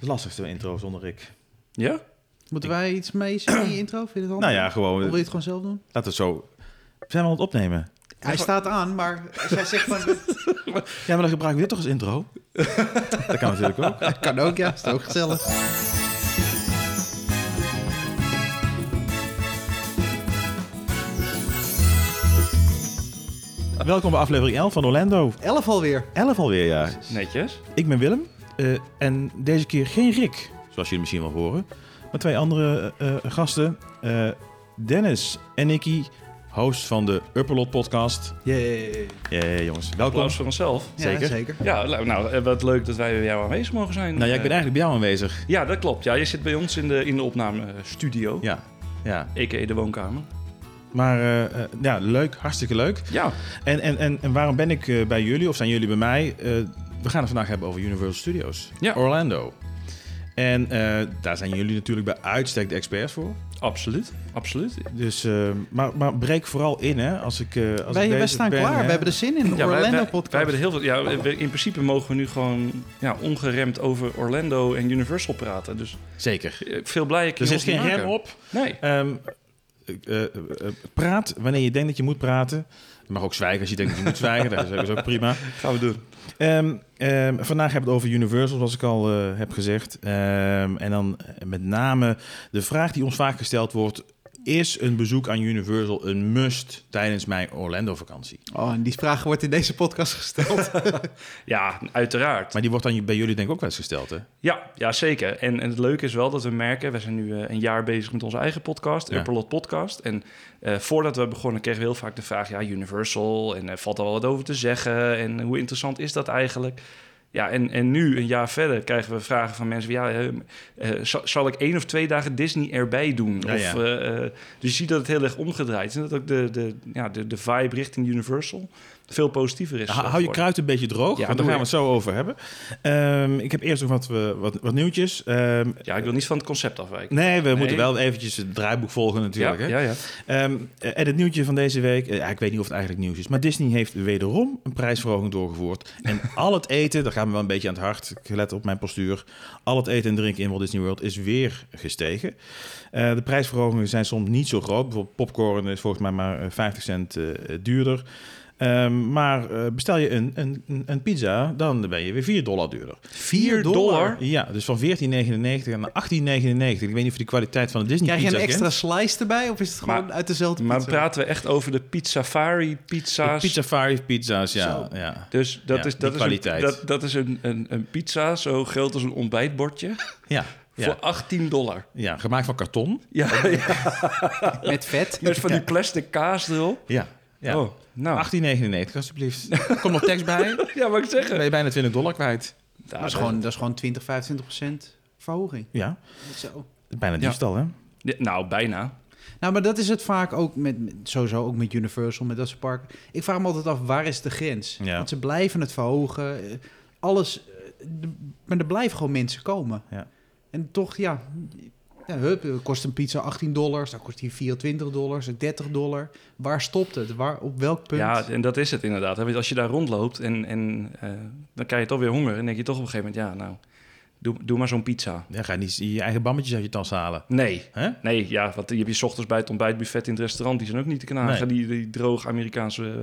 De lastigste intro zonder ik. Ja? Moeten wij iets mee in die intro? Vind je het handig? Nou ja, gewoon. Of wil je het gewoon zelf doen? Laten we het zo. Zijn we aan het opnemen? Hij staat aan, maar als jij zegt van... Ja, maar dan gebruiken we dit toch als intro? dat kan natuurlijk ook. kan ook, ja. Is ook gezellig. Welkom bij aflevering 11 van Orlando. Elf alweer. 11 alweer, ja. Netjes. Ik ben Willem. Eh, en deze keer geen Rick, zoals jullie misschien wel horen. Maar twee andere eh, eh, gasten. Eh, Dennis en Nicky, host van de Upperlot podcast. Yay. Ja, jongens. Welkom. Applaus voor onszelf. Ja, Zeker. zeker. Ja, nou, nou, wat leuk dat wij bij jou aanwezig mogen zijn. Nou ja, ik ben Eh, eigenlijk bij jou aanwezig. Ja, dat klopt. Ja, je zit bij ons in de, in de opnamestudio. Ja, ja. A.k.a. de woonkamer. Maar ja, leuk, hartstikke leuk. Ja. En, en, en, en waarom ben ik eh, bij jullie, of zijn jullie bij mij? Eh, we gaan het vandaag hebben over Universal Studios, Ja. Orlando. En eh, daar zijn jullie natuurlijk bij uitstek de experts voor. Absoluut. Absoluut. Dus, eh, maar, maar breek vooral in, hè? Als ik, eh, als ik Wij, wij staan ben, klaar. hè. We hebben er zin in. De Ja, wij, Orlando wij, podcast. wij hebben er heel veel. Ja, we- in principe mogen we nu gewoon ja, ongeremd over Orlando en Universal praten. Dus Zeker. veel blij ik Er zit geen rem op. Nee. Ehm, eh, eh, eh, praat wanneer je denkt dat je moet praten. Je mag ook zwijgen als je denkt dat je moet zwijgen. Dat is ook prima. Gaan we doen. Ehm, ehm, vandaag hebben we het over Universal, zoals ik al eh, heb gezegd. Ehm, en dan eh, met name de vraag die ons vaak gesteld wordt... is een bezoek aan Universal een must tijdens mijn Orlando-vakantie? Oh, en die vraag wordt in deze podcast gesteld. Ja, uiteraard. Maar die wordt dan bij jullie denk ik ook wel eens gesteld, hè? Ja, ja zeker. En, en het leuke is wel dat we merken, we zijn nu eh, een jaar bezig met onze eigen podcast, Ja. Upperlot Podcast. En eh, voordat we begonnen kregen we heel vaak de vraag, ja, Universal, en er valt er wel wat over te zeggen, en hoe interessant is dat eigenlijk? Ja, en, en nu, een jaar verder, krijgen we vragen van mensen, ja, eh, zal, ik één of twee dagen Disney erbij doen? Ja, of, ja. eh, eh, dus je ziet dat het heel erg omgedraaid is en dat ook de, de, ja, de, de vibe richting Universal veel positiever is. Hou eh, hou je kruid een beetje droog, Ja, want daar gaan we het zo over hebben. Ehm, ik heb eerst nog wat, eh, wat, wat nieuwtjes. Ehm, Ja, ik wil niet van het concept afwijken. nee, we Nee. moeten wel eventjes het draaiboek volgen natuurlijk. ja, hè? ja, ja. Ehm, eh, en het nieuwtje van deze week, ja, ik weet niet of het eigenlijk nieuws is, maar Disney heeft wederom een prijsverhoging doorgevoerd. En al het eten, daar gaan we wel een beetje aan het hart, gelet op mijn postuur, al het eten en drinken in Walt Disney World is weer gestegen. Eh, de prijsverhogingen zijn soms niet zo groot. Bijvoorbeeld popcorn is volgens mij maar eh, 50 cent duurder. Ehm, maar eh, bestel je een, een, een- pizza, dan ben je weer 4 dollar duurder. 4 dollar. Ja, dus van 14,99 naar 18,99. Ik weet niet of je de kwaliteit van de Disney Krijg je een extra kent. slice erbij? Of is het gewoon Maar- uit dezelfde Maar pizza? praten we echt over de Pizzafari pizza's? Pizza Fari pizza's, ja. Zo. ja. Dus dat Ja, is, dat is, kwaliteit. Een, dat, dat is een, een, een pizza zo groot als een ontbijtbordje Ja, ja, voor 18 dollar. ja, gemaakt van karton. Ja, ja, Met vet. met van die plastic kaas erop. Ja, ja. Oh, nou. 18,99 alsjeblieft. Komt nog tekst bij, Ja, wat ik zeggen. ben je bijna 20 dollar kwijt. Dat is, gewoon, dat is gewoon 20, 25 procent verhoging. Ja, Zo. bijna Ja. diefstal, hè? Ja, nou, bijna. Nou, maar dat is het vaak ook met, sowieso ook met Universal, met dat soort parken. Ik vraag me altijd af, waar is de grens? Ja. Want ze blijven het verhogen. eh, Alles, eh, maar er blijven gewoon mensen komen. Ja. En toch, ja, ja hup, kost een pizza 18 dollars, dan kost die 24 dollars, 30 dollar. Waar stopt het? Waar, op welk punt? Ja, en dat is het inderdaad. Want Als je daar rondloopt en, en eh, dan krijg je toch weer honger. En denk je toch op een gegeven moment, ja, nou, doe, doe maar zo'n pizza. Ja, ga je niet je eigen bammetjes uit je tas halen. Nee, Hè? nee, ja, want je hebt je 's ochtends bij het ontbijtbuffet in het restaurant. Die zijn ook niet te knagen, die, die droog Amerikaanse... eh,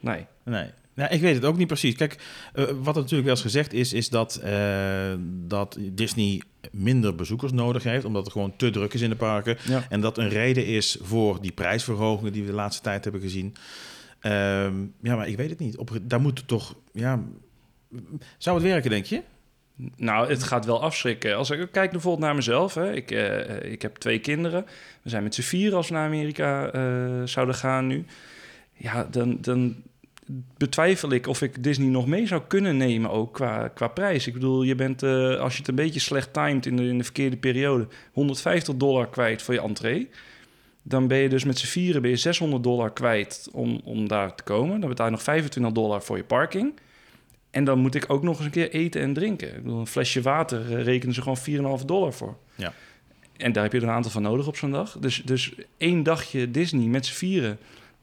nee. Nee. Nou, ik weet het ook niet precies. Kijk, eh, wat er natuurlijk wel eens gezegd is, is dat, eh, dat Disney minder bezoekers nodig heeft, omdat het gewoon te druk is in de parken. Ja. En dat een reden is voor die prijsverhogingen die we de laatste tijd hebben gezien. Ehm, ja, maar ik weet het niet. Op, daar moet het toch, ja... Zou het werken, denk je? Nou, het gaat wel afschrikken. Als ik kijk bijvoorbeeld naar mezelf. Hè. Ik, eh, ik heb twee kinderen. We zijn met z'n vier als we naar Amerika eh, zouden gaan nu. Ja, dan, dan betwijfel ik of ik Disney nog mee zou kunnen nemen ook qua, qua prijs. Ik bedoel, je bent, eh, als je het een beetje slecht timed in de, in de verkeerde periode... 150 dollar kwijt voor je entree. Dan ben je dus met z'n vieren ben je 600 dollar kwijt om, om daar te komen. Dan betaal je nog 25 dollar voor je parking... En dan moet ik ook nog eens een keer eten en drinken. Ik bedoel, een flesje water eh, rekenen ze gewoon 4,5 dollar voor. Ja. En daar heb je er een aantal van nodig op zo'n dag. Dus, dus één dagje Disney met z'n vieren,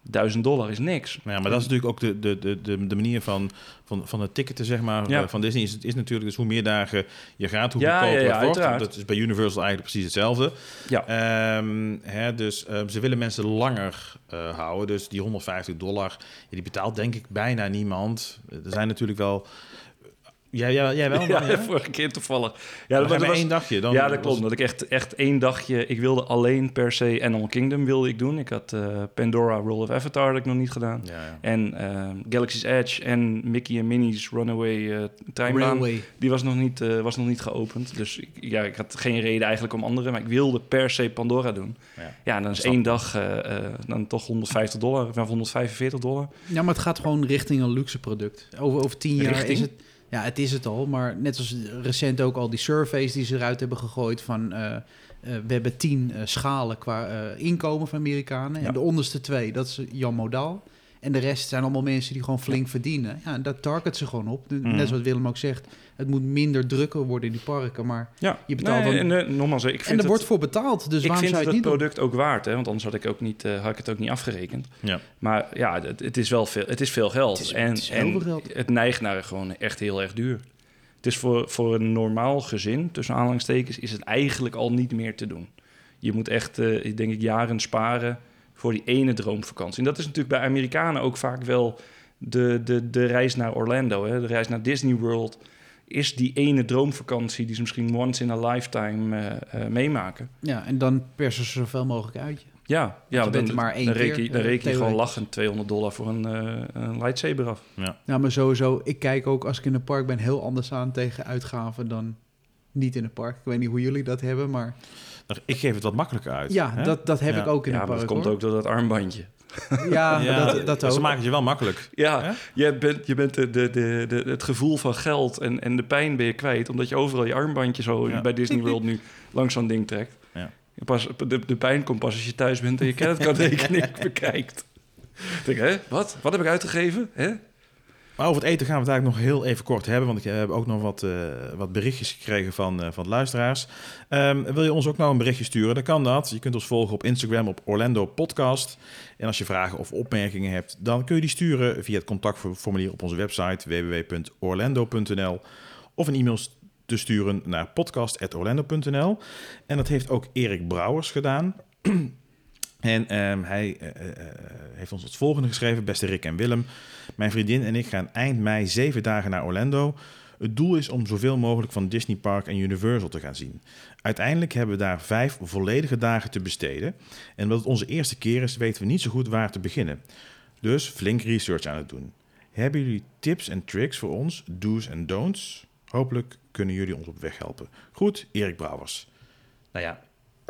1000 dollar is niks. Ja, maar dat is natuurlijk ook de, de, de, de, manier van, van, van het ticketen, zeg maar, Ja. eh, van Disney. Is, het is natuurlijk dus hoe meer dagen je gaat, hoe Ja, goedkoper ja, het wordt. uiteraard. Dat is bij Universal eigenlijk precies hetzelfde. Ja. Ehm, hè, dus eh, ze willen mensen langer eh, houden. Dus die 150 dollar, die betaalt denk ik bijna niemand. Er zijn natuurlijk wel... Jij, jij, jij wel? Ja, Daniel? vorige keer toevallig. Ja, Ja, dat, dat was, één dagje. Dan ja, dat klopt. Dat ik echt, echt één dagje... Ik wilde alleen per se Animal Kingdom wilde ik doen. Ik had eh, Pandora Roll of Avatar had ik nog niet gedaan. Ja, ja. En eh, Galaxy's Edge en Mickey en Minnie's Runaway. Railway. Die was nog, niet, was nog niet geopend. Dus ik, ja, ik had geen reden eigenlijk om andere. Maar ik wilde per se Pandora doen. Ja. Ja, en dan is één dag eh, eh, dan toch 150 dollar. Of 145 dollar. Ja, maar het gaat gewoon richting een luxe product. Over, over tien jaar Richting? is het... Ja, het is het al. Maar net als recent ook al die surveys die ze eruit hebben gegooid van... eh, eh, we hebben tien eh, schalen qua inkomen van Amerikanen. Ja. En de onderste twee, dat is Jan Modaal. En de rest zijn allemaal mensen die gewoon flink verdienen. Ja, en daar target ze gewoon op. De- Mhm. Net zoals Willem ook zegt. Het moet minder drukker worden in die parken. Maar Ja, Je betaalt nee, dan- en, nogmaals, ik vind en er het, wordt voor betaald. Dus ik waarom vind zou het, je het product ook waard, hè? want anders had ik, ook niet, eh, had ik het ook niet afgerekend. Ja. Maar ja, het, het is wel veel, het is veel geld. Het is- en het is heel en veel geld. het neigt naar gewoon echt heel erg duur. Het is voor, voor een normaal gezin, tussen aanhalingstekens, is het eigenlijk al niet meer te doen. Je moet echt, eh, ik denk ik, jaren sparen voor die ene droomvakantie. En dat is natuurlijk bij Amerikanen ook vaak wel de, de, de reis naar Orlando, hè? de reis naar Disney World. Is die ene droomvakantie die ze misschien once in a lifetime eh, eh, meemaken. Ja, en dan persen ze zoveel mogelijk uit je. Ja, ja je dan, bent er maar één dan keer, reken je, dan eh, reken je gewoon lachend 200 dollar voor een, eh, een lightsaber af. Ja, maar sowieso, ik kijk ook als ik in een park ben heel anders aan tegen uitgaven dan niet in een park. Ik weet niet hoe jullie dat hebben, maar Ik geef het wat makkelijker uit. ja, hè? dat, dat heb Ja. ik ook in Ja, een maar park. dat komt hoor. ook door dat armbandje. Ja, Ja, dat, dat Ze ook. maken het je wel makkelijk. Ja, Hè? je bent, je bent de, de, de, de- het gevoel van geld en, en de pijn ben je kwijt... omdat je overal je armbandje zo Ja. bij Disney World nu langs zo'n ding trekt. Ja. Je Pas, de, de pijn komt pas als je thuis bent en je creditcardrekening bekijkt. Ik denk, hè, wat? Wat heb ik uitgegeven? Hè? Maar over het eten gaan we het eigenlijk nog heel even kort hebben. Want ik heb ook nog wat, eh, wat berichtjes gekregen van, eh, van luisteraars. Ehm, wil je ons ook nou een berichtje sturen? Dan kan dat. Je kunt ons volgen op Instagram op Orlando Podcast. En als je vragen of opmerkingen hebt, dan kun je die sturen via het contactformulier op onze website www.orlando.nl of een e-mail te sturen naar podcast.orlando.nl. En dat heeft ook Erik Brouwers gedaan. En ehm, hij eh, eh, eh, heeft ons het volgende geschreven. Beste Rick en Willem. Mijn vriendin en ik gaan eind mei zeven dagen naar Orlando. Het doel is om zoveel mogelijk van Disney Park en Universal te gaan zien. Uiteindelijk hebben we daar vijf volledige dagen te besteden. En omdat het onze eerste keer is, weten we niet zo goed waar te beginnen. Dus flink research aan het doen. Hebben jullie tips en tricks voor ons, do's en don'ts? Hopelijk kunnen jullie ons op weg helpen. Goed, Erik Brouwers. Nou ja,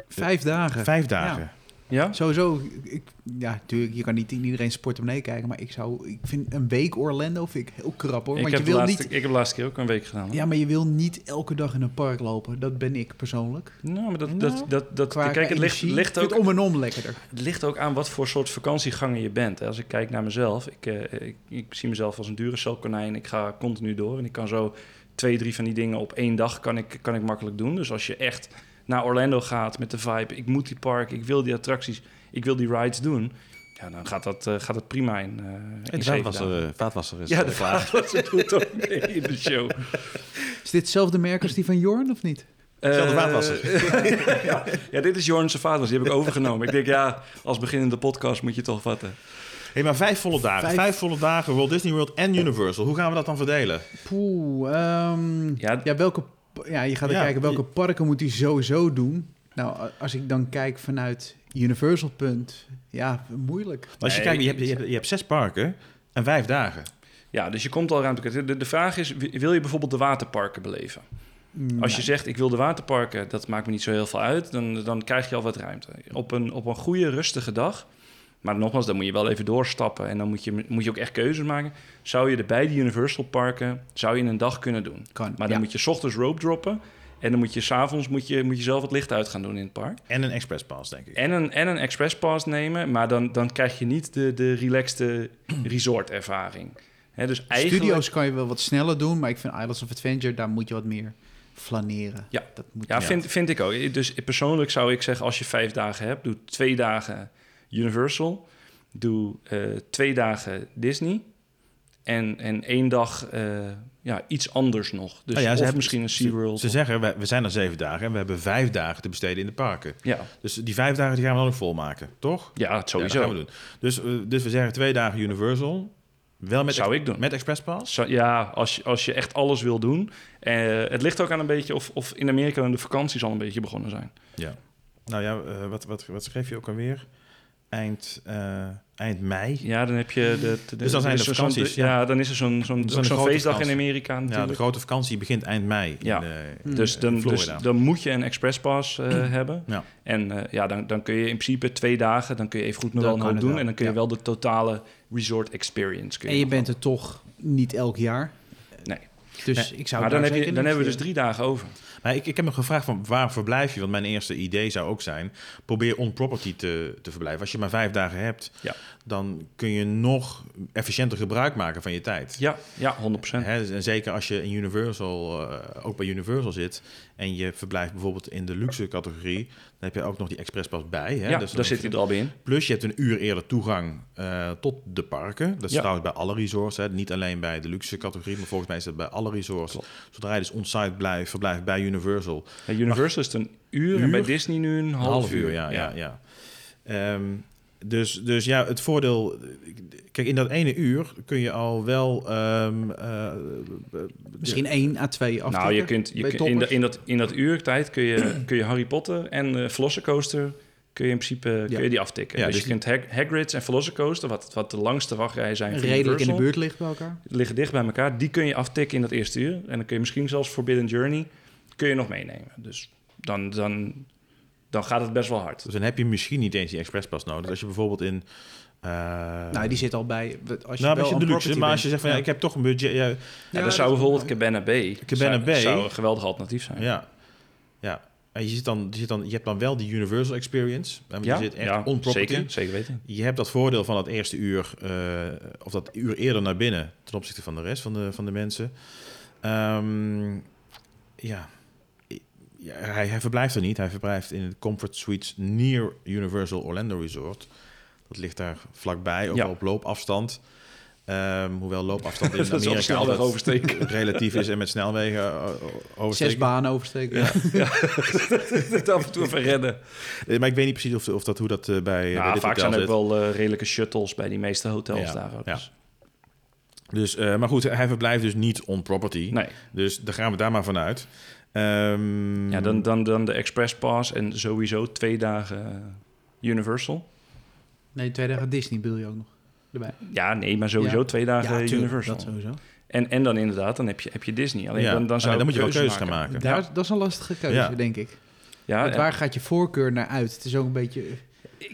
Vijf dagen. vijf dagen. Ja. Ja? Sowieso, ik, ja, natuurlijk, je kan niet in iedereen zijn portemonnee kijken, maar ik zou, ik vind een week Orlando vind ik heel krap hoor. Ik Want heb, je wil laatste, niet, ik heb de laatste keer ook een week gedaan. hoor. ja, maar je wil niet elke dag in een park lopen. Dat ben ik persoonlijk. Nou, maar dat, Nou, dat, dat, dat, kijk, het ligt, ligt ook het om en om lekkerder. Het ligt ook aan wat voor soort vakantieganger je bent. Als ik kijk naar mezelf, ik, eh, ik, ik zie mezelf als een dure konijn. Ik ga continu door en ik kan zo twee, drie van die dingen op één dag kan ik, kan ik makkelijk doen. Dus als je echt naar Orlando gaat met de vibe, ik moet die park, ik wil die attracties, ik wil die rides doen. Ja, dan gaat dat, eh, gaat dat prima in, eh in En de zeven vaatwasser, dagen. eh, vaatwasser is Ja, de klaar. vaatwasser doet ook mee in de show. Is dit hetzelfde merk als die van Jorn of niet? Zelfde Eh, vaatwasser. ja, ja, dit is Jorn's vaatwasser. Die heb ik overgenomen. Ik denk, ja, als beginnende podcast moet je toch vatten. Hey, maar vijf volle dagen. Vijf- Vijf, volle dagen Walt Disney World en Universal. Hoe gaan we dat dan verdelen? Poeh, ehm, Ja, ja, welke, ja, je gaat er Ja, kijken welke je- parken moet hij sowieso doen. Nou, als ik dan kijk vanuit Universal punt, ja, moeilijk. Als je Nee, kijkt, je hebt, je, hebt, je hebt zes parken en vijf dagen. Ja, dus je komt al ruimte. De, de vraag is, wil je bijvoorbeeld de waterparken beleven? Als je zegt, ik wil de waterparken, dat maakt me niet zo heel veel uit, dan, dan krijg je al wat ruimte. Op een, op een goede, rustige dag, maar nogmaals, dan moet je wel even doorstappen en dan moet je, moet je ook echt keuzes maken. Zou je de beide Universal parken, zou je in een dag kunnen doen. kan. Maar dan ja. moet je 's ochtends rope droppen en dan moet je s'avonds moet je, moet je zelf het licht uit gaan doen in het park. En een express pass, denk ik. En een, en een express pass nemen, maar dan, dan krijg je niet de, de relaxte resort ervaring. Hè, dus eigenlijk... Studio's kan je wel wat sneller doen, maar ik vind Islands of Adventure, daar moet je wat meer flaneren. Ja. dat moet Ja, Ja. Vind, vind ik ook. Dus persoonlijk zou ik zeggen, als je vijf dagen hebt, doe twee dagen Universal. doe eh, twee dagen Disney en, en één dag eh, ja, iets anders nog. Dus Nou ja, ze of hebben- misschien een SeaWorld. Ze zeggen, we, we zijn er zeven dagen en we hebben vijf dagen te besteden in de parken. ja, Dus die vijf dagen die gaan we dan nog volmaken, toch? ja, sowieso. dat gaan we doen. Dus, eh, dus we zeggen twee dagen Universal. Wel met, Zou ik doen. met Express Pass? Ja, als je, als je echt alles wil doen. Eh, het ligt ook aan een beetje of, of in Amerika de vakanties al een beetje begonnen zijn. Ja. Nou ja, wat, wat, wat schreef je ook alweer? Eind, eh, eind mei. Ja, dan heb je de... de- Dus dan zijn de vakanties, ja. ja. dan is er zo'n zo'n zo'n grote feestdag vakantie. in Amerika Ja, de grote vakantie begint eind mei. Ja. In, eh, dus, in dan, dus dan moet je een express pass eh, hebben. Ja. En eh, ja, dan, dan kun je in principe twee dagen... dan kun je even goed nog Dan wel een doen... wel, en dan kun je ja. wel de totale resort experience... Kun En je bent er toch niet elk jaar. Nee. Dus ik zou Maar dan, heb je, dan hebben we dus drie dagen over. Maar ik, ik heb nog gevraagd van waar verblijf je? Want mijn eerste idee zou ook zijn: probeer on-property te, te verblijven. Als je maar vijf dagen hebt, Ja. Dan kun je nog efficiënter gebruik maken van je tijd. Ja, ja 100%. Hè, en zeker als je in Universal, eh, ook bij Universal zit en je verblijft bijvoorbeeld in de luxe categorie, dan heb je ook nog die expresspas bij. Hè? ja, Dus daar zit hij er al bij in. Plus je hebt een uur eerder toegang eh, tot de parken. Dat is Ja. trouwens bij alle resorts. Hè. Niet alleen bij de luxe categorie, maar volgens mij is dat bij alle resorts. Klopt. Zodra je dus on-site blijft, verblijft bij Universal. Bij Universal is het een uur, en bij Disney nu een half, uur. ja. ja, ja. Ehm, dus, dus ja, het voordeel... Kijk, in dat ene uur kun je al wel... ehm, eh, Misschien één à twee af. Nou, je kunt, je in, de, in, dat, in dat uurtijd kun je, kun je Harry Potter en uh, Velocicoaster kun je in principe kun je die aftikken. Ja, dus, dus je kunt Hag Hagrid's en Velocicoaster, wat, wat de langste wachtrijen zijn van redelijk in de buurt ligt bij elkaar. liggen dicht bij elkaar. Die kun je aftikken in dat eerste uur. En dan kun je misschien zelfs Forbidden Journey kun je nog meenemen. Dus dan, dan, dan gaat het best wel hard. dus dan heb je misschien niet eens die expresspas nodig. Als je bijvoorbeeld in... eh, Nou, die zit al bij. Als je nou, wel als je de luxe, maar als je zegt van ja, ik heb toch een budget... Ja, Ja, Ja, dan zou bijvoorbeeld Cabana Bay, Cabana zou, Bay. zou een geweldig alternatief zijn. ja, ja. En je, zit dan, je, zit dan, je hebt dan wel die Universal Experience. En je Ja, zit echt ja, on zeker, zeker weten. Je hebt dat voordeel van dat eerste uur, eh, of dat uur eerder naar binnen ten opzichte van de rest van de, van de mensen. Ehm, ja. Ja hij, hij verblijft er niet. Hij verblijft in de Comfort Suites near Universal Orlando Resort. Dat ligt daar vlakbij, ook Ja. wel op loopafstand. Ehm, hoewel loopafstand in Dat Amerika snelweg altijd oversteken. relatief is en met snelwegen eh, oversteken. Zes banen oversteken. Ja. Het af en toe even redden. Eh, Maar ik weet niet precies of, of dat, hoe dat eh, bij, dit vaak hotel zijn er wel redelijke shuttles bij die meeste hotels Ja, daar ook. ja. Dus, Dus, eh, maar goed, hij verblijft dus niet on property. nee, Dus daar gaan we daar maar vanuit. Ehm, ja, dan, dan, dan de Express Pass en sowieso twee dagen Universal. Nee, twee dagen Disney bedoel je ook nog erbij. Ja, nee, maar sowieso Ja. twee dagen Universal. Dat sowieso. En, en dan inderdaad, dan heb je, heb je Disney. Alleen ja, dan, dan, zou dan ik moet je wel keuze keuzes gaan maken. Daar, Dat is een lastige keuze, Ja. denk ik. Ja, Want en- waar gaat je voorkeur naar uit? Het is ook een beetje...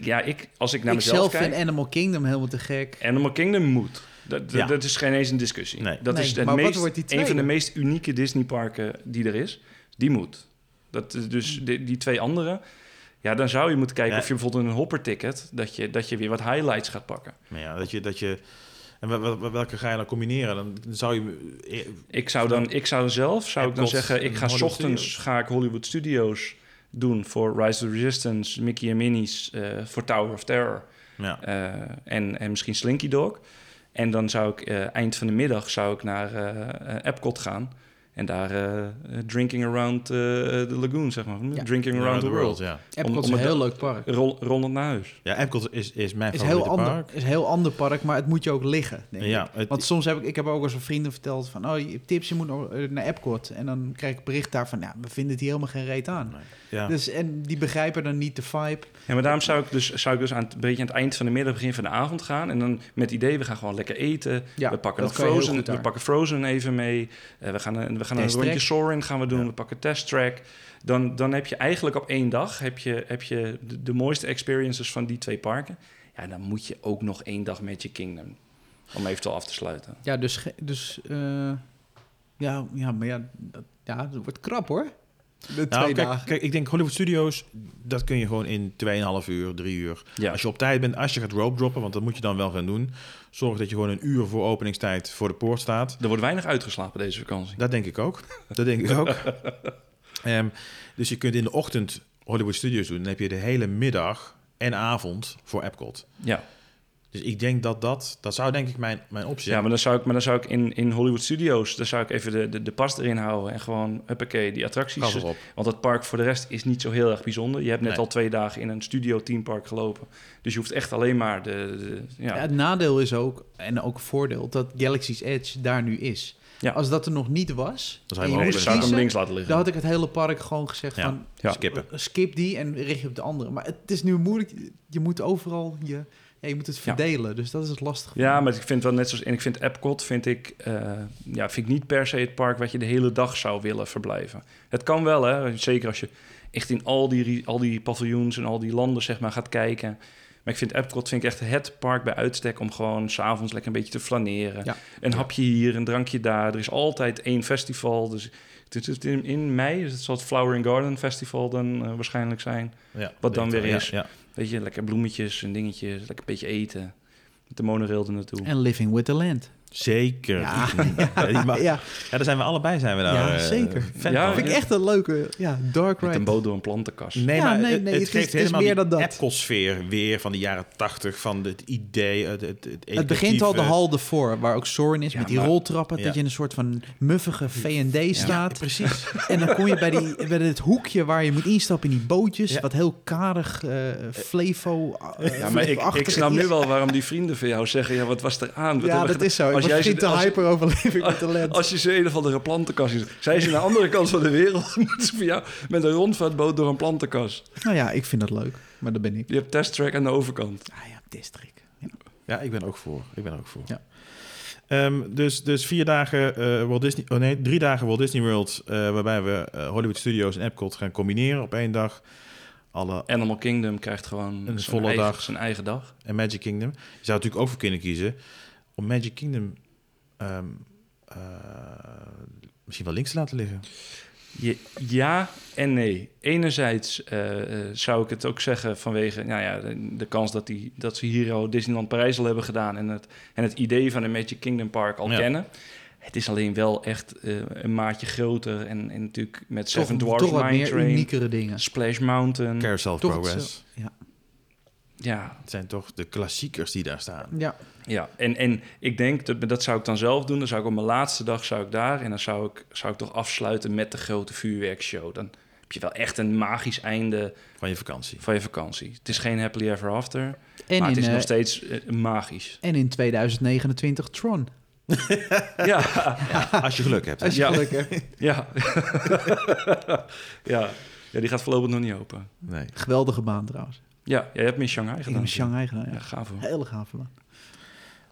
ja ik, als ik naar ik mezelf zelf kijk... vind Animal Kingdom helemaal te gek. Animal Kingdom moet. Dat, dat, Ja. dat is geen eens een discussie. Nee. Dat Nee, is het maar wat meest, wordt die een van de meest unieke Disneyparken die er is. Die moet. Dat, is dus Hmm. die, die twee andere... Ja, dan zou je moeten kijken Ja. of je bijvoorbeeld een hopper-ticket... Dat je, dat je weer wat highlights gaat pakken. Maar ja, dat je, dat je, en wel- wel- wel- welke ga je dan combineren? Dan zou je... eh, Ik zou dan, ik zou zelf, zou ik dan zeggen... Ik ga ochtends Studios. ga ik Hollywood Studios doen voor Rise of the Resistance, Mickey en Minnie's, eh, voor Tower of Terror Ja, eh, en, en misschien Slinky Dog. En dan zou ik eh, eind van de middag zou ik naar eh, eh, Epcot gaan en daar eh, drinking around eh, the lagoon, zeg maar. Ja. Drinking around the world. ja. Epcot om is een heel leuk park. Rol, rondend naar huis. Ja, Epcot is, is mijn Het is heel favoriete ander, park. is een heel ander park, maar het moet je ook liggen. Denk ik. Ja, het, Want soms heb ik, ik heb ook eens aan vrienden verteld van, oh, je hebt tips, je moet naar Epcot. En dan krijg ik bericht daarvan, ja, we vinden het hier helemaal geen reet aan. ja. Dus, en die begrijpen dan niet de vibe. Ja, maar daarom zou ik dus, zou ik dus aan het, een beetje aan het eind van de middag, begin van de avond gaan. En dan met het idee, we gaan gewoon lekker eten. Ja, we pakken nog je Frozen, we pakken Frozen even mee. Eh, we gaan, een- we gaan een rondje. Soarin gaan we doen. Ja. We pakken Test Track. Dan, dan heb je eigenlijk op één dag heb je, heb je de, de mooiste experiences van die twee parken. Ja, dan moet je ook nog één dag Magic Kingdom. Om eventueel af te sluiten. Ja, dus, dus eh, ja, ja, maar ja, dat, ja, dat wordt krap hoor. De Nou, twee kijk, dagen. kijk, ik denk Hollywood Studios, dat kun je gewoon in 2,5 uur, 3 uur. Ja. Als je op tijd bent, als je gaat rope droppen, want dat moet je dan wel gaan doen. Zorg dat je gewoon een uur voor openingstijd voor de poort staat. Er wordt weinig uitgeslapen deze vakantie. Dat denk ik ook. Dat denk ik ook. Ehm, dus je kunt in de ochtend Hollywood Studios doen. Dan heb je de hele middag en avond voor Epcot. Ja, Dus ik denk dat dat, dat zou denk ik mijn, mijn optie Ja, zijn. maar dan zou ik, maar dan zou ik in, in Hollywood Studios, dan zou ik even de, de, de pas erin houden en gewoon, huppakee, die attracties. Want het park voor de rest is niet zo heel erg bijzonder. Je hebt net Nee. al twee dagen in een studio teampark gelopen. Dus je hoeft echt alleen maar de... de- ja. Ja, het nadeel is ook, en ook een voordeel, dat Galaxy's Edge daar nu is. Ja. Als dat er nog niet was, Dan zou je hem links laten liggen. dan had ik het hele park gewoon gezegd Ja. van... Ja. skippen. Skip die en richt je op de andere. Maar het is nu moeilijk. Je moet overal je, ja, je moet het Ja. verdelen. Dus dat is het lastige. Ja, maar ik vind wel net zoals... En ik vind Epcot vind ik, eh, ja, vind ik niet per se het park... wat je de hele dag zou willen verblijven. Het kan wel, hè. Zeker als je echt in al die, al die paviljoens... en al die landen, zeg maar, gaat kijken... Maar ik vind Epcot vind ik echt het park bij uitstek om gewoon s'avonds lekker een beetje te flaneren. Ja. Een hapje hier, een drankje daar. Er is altijd één festival. Dus is in, in mei, dus het zal het Flower and Garden Festival dan eh, waarschijnlijk zijn. Ja, Wat dan weer wel, is. Weet je, lekker bloemetjes en dingetjes, lekker een beetje eten. Met de monorail er naartoe. En Living with the Land. Zeker. Ja, Ja, die mag- ja, ja, daar zijn we allebei zijn we daar. Ja, eh, zeker. fan Ja, vind ik echt een leuke ja, dark Met een ride. boot door een plantenkast. Nee, Ja, maar nee, het, nee, het geeft het helemaal meer dan dat. Weer van de jaren tachtig, van het idee, het, het, het, Het begint al de hal ervoor, waar ook Soren is, Ja, met die maar- roltrappen. Ja. Dat je in een soort van muffige V&D staat. Precies. En dan kom je bij, die, bij het hoekje waar je moet instappen in die bootjes. Ja. Wat heel karig, eh flevo eh, Ja, maar ik, ik snap is. nu wel waarom die vrienden van jou zeggen... ja, wat was er aan? Wat Ja, dat is zo. Als jij ze- te als- hyper over Living with the Land. Als je ze een of andere plantenkast is... Zij ze aan de andere kant van de wereld... voor jou met een rondvaartboot door een plantenkast. Nou ja, ik vind dat leuk. Maar dat ben ik. Je hebt testtrack aan de overkant. Ah ja, district. Ja. Ja, ik ben ook voor. Ik ben ook voor. Ja. Ehm, dus, dus vier dagen eh, Walt Disney... Oh nee, drie dagen Walt Disney World... eh, waarbij we eh, Hollywood Studios en Epcot gaan combineren op één dag. Alle, Animal Kingdom krijgt gewoon Een zijn volle eigen, dag. zijn eigen dag. en Magic Kingdom. Je zou natuurlijk ook voor kunnen kiezen... om Magic Kingdom... ehm, eh, misschien wel links te laten liggen. Je- ja en nee. Enerzijds eh, eh, zou ik het ook zeggen vanwege nou ja, de, de kans dat, die, dat ze hier al Disneyland Parijs al hebben gedaan... en het, en het idee van een Magic Kingdom Park al Ja. kennen. Het is alleen wel echt eh, een maatje groter. En, en natuurlijk met Seven toch, Dwarfs toch wat Mine meer Train, uniekere dingen. Splash Mountain. Carousel of Toch Progress. Ja. Ja, Het zijn toch de klassiekers die daar staan. ja. ja. En, en ik denk, dat, dat zou ik dan zelf doen. Dan zou ik op mijn laatste dag zou ik daar... en dan zou ik, zou ik toch afsluiten met de grote vuurwerkshow. Dan heb je wel echt een magisch einde Van je vakantie. van je vakantie. Het is geen happily ever after, En, maar in, het is eh, nog steeds eh, magisch. en in 2029 Tron. Ja, Als je geluk hebt. hè. Als je Ja. geluk hebt. ja. ja. Ja, die gaat voorlopig nog niet open. Nee. Geweldige baan trouwens. Ja, jij hebt hem in Shanghai gedaan. in Shanghai gedaan. Ja, Ja. gaaf hoor. Hele gave baan.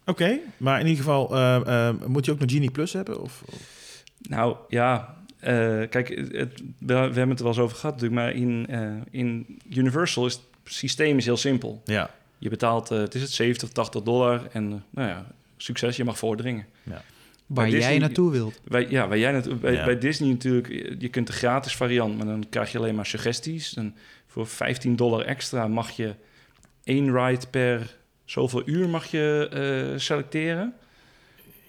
Oké, maar in ieder geval, eh, eh, moet je ook nog Genie Plus hebben? Of, of- Nou ja, eh, kijk, het, we, we hebben het er wel eens over gehad natuurlijk, maar in, eh, in Universal is het systeem is heel simpel. Ja, Je betaalt, het is het 70, 80 dollar en nou ja, succes, je mag voordringen. Waar Disney- jij naartoe wilt. Bij, ja, bij, jij net, bij, Ja. bij Disney natuurlijk, je- kunt de gratis variant, maar dan krijg je alleen maar suggesties. En voor 15 dollar extra mag je één ride per zoveel uur mag je eh, selecteren.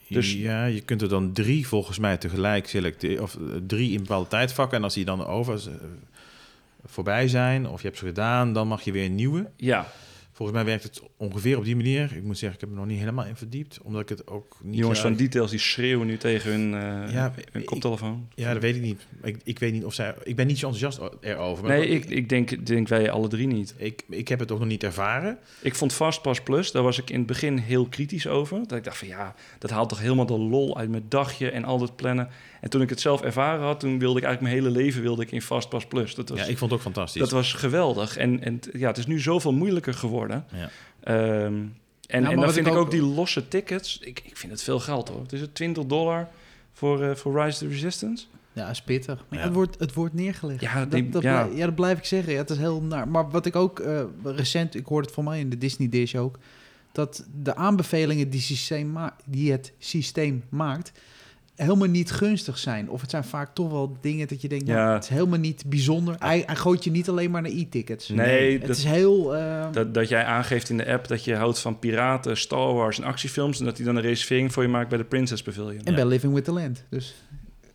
Dus- ja, je kunt er dan drie volgens mij tegelijk selecteren. Of eh, drie in bepaalde tijdvakken. En als die dan over eh, voorbij zijn, of je hebt ze gedaan, dan mag je weer een nieuwe. Ja, Volgens mij werkt het ongeveer op die manier. Ik moet zeggen, ik heb er nog niet helemaal in verdiept. Omdat ik het ook niet... jongens van Details die schreeuwen nu tegen hun, eh, Ja, hun ik- koptelefoon. Ja, dat weet ik niet. Ik, ik weet niet of zij... Ik ben niet zo enthousiast erover. Nee, ik, ik denk, denk wij alle drie niet. ik, ik heb het ook nog niet ervaren. Ik vond Fastpass Plus, daar was ik in het begin heel kritisch over. Dat ik dacht van ja, dat haalt toch helemaal de lol uit mijn dagje en al dat plannen. En toen ik het zelf ervaren had, toen wilde ik eigenlijk mijn hele leven wilde ik in Fastpass Plus. Dat was, Ja, ik vond het ook fantastisch. dat was geweldig. En, en ja, het is nu zoveel moeilijker geworden. Ja. Ehm, en maar en dan vind ik ik ook, ook- die losse tickets, ik, ik vind het veel geld hoor. Het is het 20 dollar voor, eh, voor Rise to the Resistance. Ja, is pittig. Maar ja, Ja. het, wordt, het wordt neergelegd. Ja, dat, die- dat ja. blij- ja, dat blijf ik zeggen. Ja, het is heel naar. Maar wat ik ook eh, recent, ik hoorde het van mij in de Disney Dish ook, dat de aanbevelingen die, systeem ma- die het systeem maakt, helemaal niet gunstig zijn. Of het zijn vaak toch wel dingen dat je denkt, nou, Ja. het is helemaal niet bijzonder. Hij, hij gooit je niet alleen maar naar e-tickets. Nee, het dat- is heel... eh, Dat, dat jij aangeeft in de app dat je houdt van piraten, Star Wars en actiefilms. En dat hij dan een reservering voor je maakt bij de Princess Pavilion. en bij Living with the Land. Dus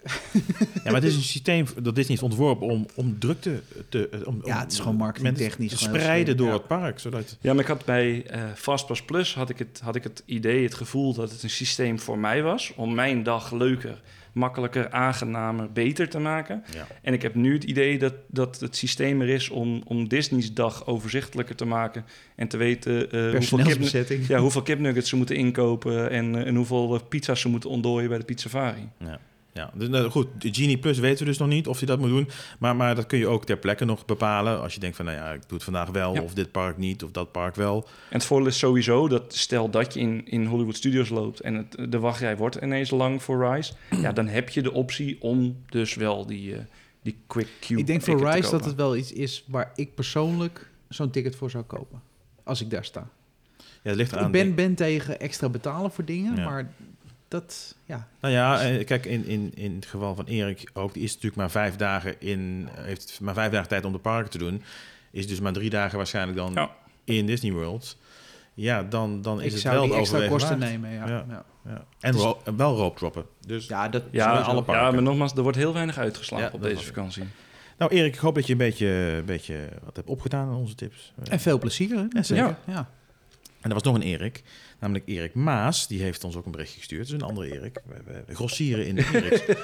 Ja, maar het is een systeem dat Disney heeft ontworpen om, om drukte te... eh, Om, Ja, om het is gewoon marketingtechnisch te spreiden door ja. het park. Zodat, Ja, maar ik had bij eh Fastpass Plus had ik, het, had ik het idee, het gevoel dat het een systeem voor mij was. Om mijn dag leuker, makkelijker, aangenamer, beter te maken. ja. En ik heb nu het idee dat, dat het systeem er is om, om Disney's dag overzichtelijker te maken. En te weten eh, hoeveel, kip, ja, hoeveel kipnuggets ze moeten inkopen. En, en hoeveel pizza's ze moeten ontdooien bij de pizzafari. Ja. Ja, dus, nou, goed, de Genie Plus weten we dus nog niet of hij dat moet doen. Maar, maar dat kun je ook ter plekke nog bepalen. Als je denkt van, nou ja, ik doe het vandaag wel, Ja. of dit park niet, of dat park wel. En het voordeel is sowieso dat stel dat je in, in Hollywood Studios loopt en het, de wachtrij wordt ineens lang voor Rise, ja, dan heb je de optie om dus wel die, eh, die quick queue Ik denk voor Rise dat het wel iets is waar ik persoonlijk zo'n ticket voor zou kopen. Als ik daar sta. Ja, het ligt eraan. Ik ben, ben tegen extra betalen voor dingen, Ja. maar dat, ja. Nou ja, eh, kijk, in, in, in het geval van Erik ook, die is natuurlijk maar vijf dagen in, heeft maar vijf dagen tijd om de parken te doen. Is dus maar drie dagen waarschijnlijk dan Ja. in Disney World. Ja, dan, dan is ik het zou wel die het extra overwegen kosten waard. nemen. Ja, Ja. ja. Ja. En ro- en wel rope droppen. Dus, ja dat Ja, alle parken. ja, maar nogmaals, er wordt heel weinig uitgeslagen Ja, op deze vakantie. Nou Erik, ik hoop dat je een beetje, een beetje wat hebt opgedaan aan onze tips. En veel plezier. Hè? Ja, zeker. Ja. ja. En er was nog een Erik, namelijk Erik Maas. Die heeft ons ook een berichtje gestuurd. Dat is een andere Erik. We, we, we grossieren in de Eriks.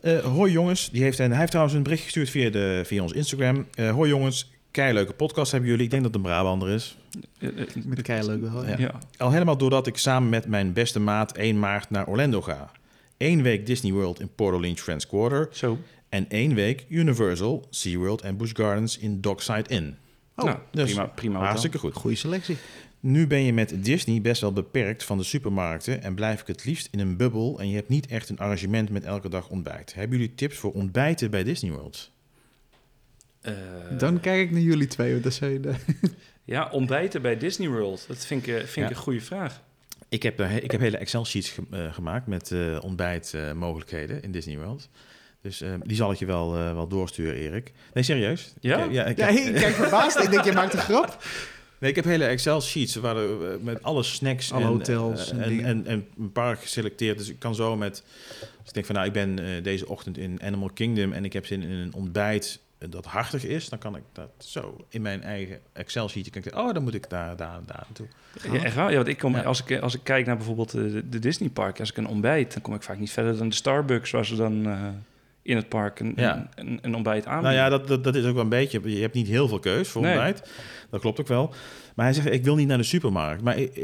Eh, hoi jongens. Die heeft, en hij heeft trouwens een berichtje gestuurd via, de, via ons Instagram. Eh, hoi jongens. Keileuke podcast hebben jullie. Ik denk dat het een Brabander is. Eh, Met keileuk wel. Ja. Ja. ja. Al helemaal doordat ik samen met mijn beste maat 1 maart naar Orlando ga. Eén week Disney World in Port Orleans Friends Quarter. Zo. En één week Universal, SeaWorld en Busch Gardens in Dockside Inn. Oh, nou, dus prima, prima. Hartstikke goed. Goede selectie. Nu ben je met Disney best wel beperkt van de supermarkten en blijf ik het liefst in een bubbel en je hebt niet echt een arrangement met elke dag ontbijt. Hebben jullie tips voor ontbijten bij Disney World? Eh, Dan kijk ik naar jullie twee. Want dat de... Ja, ontbijten bij Disney World. Dat vind ik, eh, vind ik een goede vraag. Ik heb, eh, ik heb hele Excel-sheets ge- gemaakt met eh ontbijtmogelijkheden in Disney World. Dus eh, die zal ik je wel, eh, wel doorsturen, Erik. Nee, serieus? Ja? Ik, ja, ik Ja, ik kijk verbaasd. ik denk, je maakt een grap. nee, ik heb hele Excel-sheets waar er, eh, met alle snacks Alle en, hotels eh, en en, en, en een park geselecteerd. Dus ik kan zo met... Als ik denk van, nou, ik ben eh, deze ochtend in Animal Kingdom en ik heb zin in een ontbijt dat hartig is, dan kan ik dat zo in mijn eigen Excel-sheetje kan ik zeggen, oh, dan moet ik daar, daar, daar naartoe. Ja, echt waar? Ja, want ik kom, Ja. als, ik, als ik kijk naar bijvoorbeeld de, de Disney Park, als ik een ontbijt, dan kom ik vaak niet verder dan de Starbucks, waar ze dan eh, in het park een, Ja. een, een, een ontbijt aanbieden. Nou ja, dat, dat, dat is ook wel een beetje. Je hebt niet heel veel keus voor Nee. ontbijt. Dat klopt ook wel. Maar hij zegt, ik wil niet naar de supermarkt. Maar ik,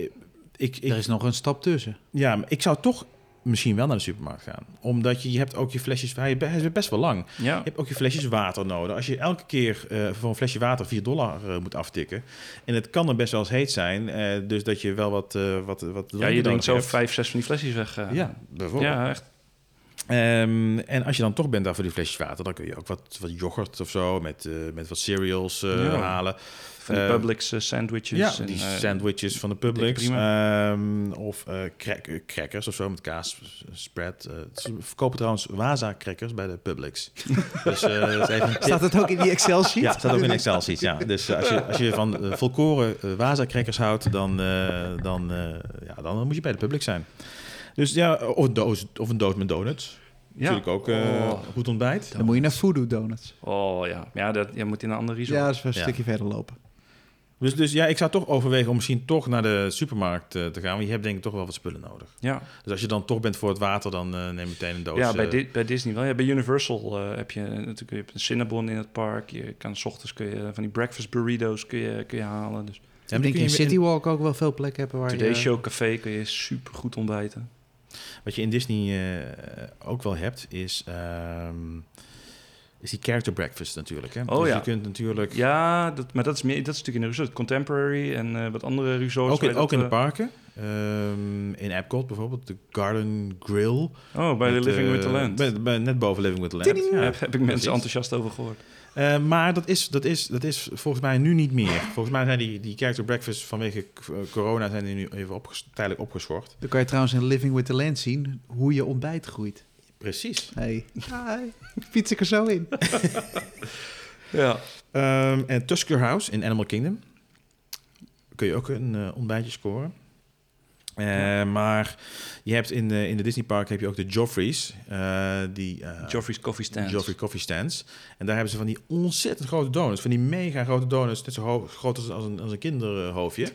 ik, ik, Er is nog een stap tussen. ja, maar ik zou toch misschien wel naar de supermarkt gaan. Omdat je, je hebt ook je flesjes... Hij is best wel lang. ja. Je hebt ook je flesjes water nodig. Als je elke keer eh, voor een flesje water 4 dollar eh, moet aftikken... en het kan er best wel eens heet zijn... eh, dus dat je wel wat, eh wat, wat ja, je denkt zo hebt. vijf, zes van die flesjes weg. Ja, bijvoorbeeld. ja, echt. Ehm, en als je dan toch bent daar voor die flesjes water... dan kun je ook wat, wat yoghurt of zo... met, eh, met wat cereals eh, Ja. halen. Van die Eh, Publix sandwiches. Ja, en, die sandwiches van de Publix. prima. Ehm, of crack- crackers of zo met kaas spread. Ze verkopen trouwens Waza crackers bij de Publix. dus eh, even. Staat het ook in die Excel-sheet? Ja, staat ook in Excel sheets. Ja. Dus als je, als je van volkoren Waza crackers houdt, dan, eh, dan, eh, ja, dan moet je bij de Publix zijn. Dus ja, of een doos, of een doos met donuts. ja. Natuurlijk ook eh, Oh. goed ontbijt. Dan moet je naar Voodoo Donuts. Oh ja, ja dat, je moet in een andere resort. Ja, dat is wel een Ja. stukje verder lopen. Dus, dus ja, ik zou toch overwegen om misschien toch naar de supermarkt eh, te gaan. Want je hebt denk ik toch wel wat spullen nodig. Ja, Dus als je dan toch bent voor het water, dan eh, neem meteen een doos. ja bij, Di- bij Disney wel. Ja, bij Universal eh, heb je natuurlijk je hebt een Cinnabon in het park. Je kan s ochtends kun je van die breakfast burritos kun je, kun je halen. Dus ja, ik maar denk in je- City Walk ook wel veel plekken hebben waar Today je... Show Café kun je super goed ontbijten. Wat je in Disney eh, ook wel hebt, is, ehm, is die character breakfast natuurlijk. Hè? Oh dus ja. je kunt natuurlijk... Ja, dat, maar dat is, meer, dat is natuurlijk in de resort. Contemporary en eh, wat andere resorts. ook in, ook in de eh, parken. Ehm, in Epcot bijvoorbeeld, de Garden Grill. Oh, bij de Living with the Land. bij- bij- net boven Living with the Land. Ja. heb, heb ik mensen enthousiast over gehoord. Eh, maar dat is, dat, is, dat is volgens mij nu niet meer. Volgens mij zijn die, die character breakfast vanwege eh, corona zijn die nu even opges- tijdelijk opgeschort. Dan kan je trouwens in Living with the Land zien hoe je ontbijt groeit. Precies. Hey, Hi. fiets ik er zo in. Ja. Ehm, en Tusker House in Animal Kingdom. Kun je ook een eh, ontbijtje scoren. Eh, Maar je hebt in de, in de Disney Park heb je ook de Joffreys. eh, die, eh, Joffrey's Coffee Stand. Joffrey Coffee Stands. En daar hebben ze van die ontzettend grote donuts. Van die mega grote donuts. Net zo groot als, als, een, als een kinderhoofdje.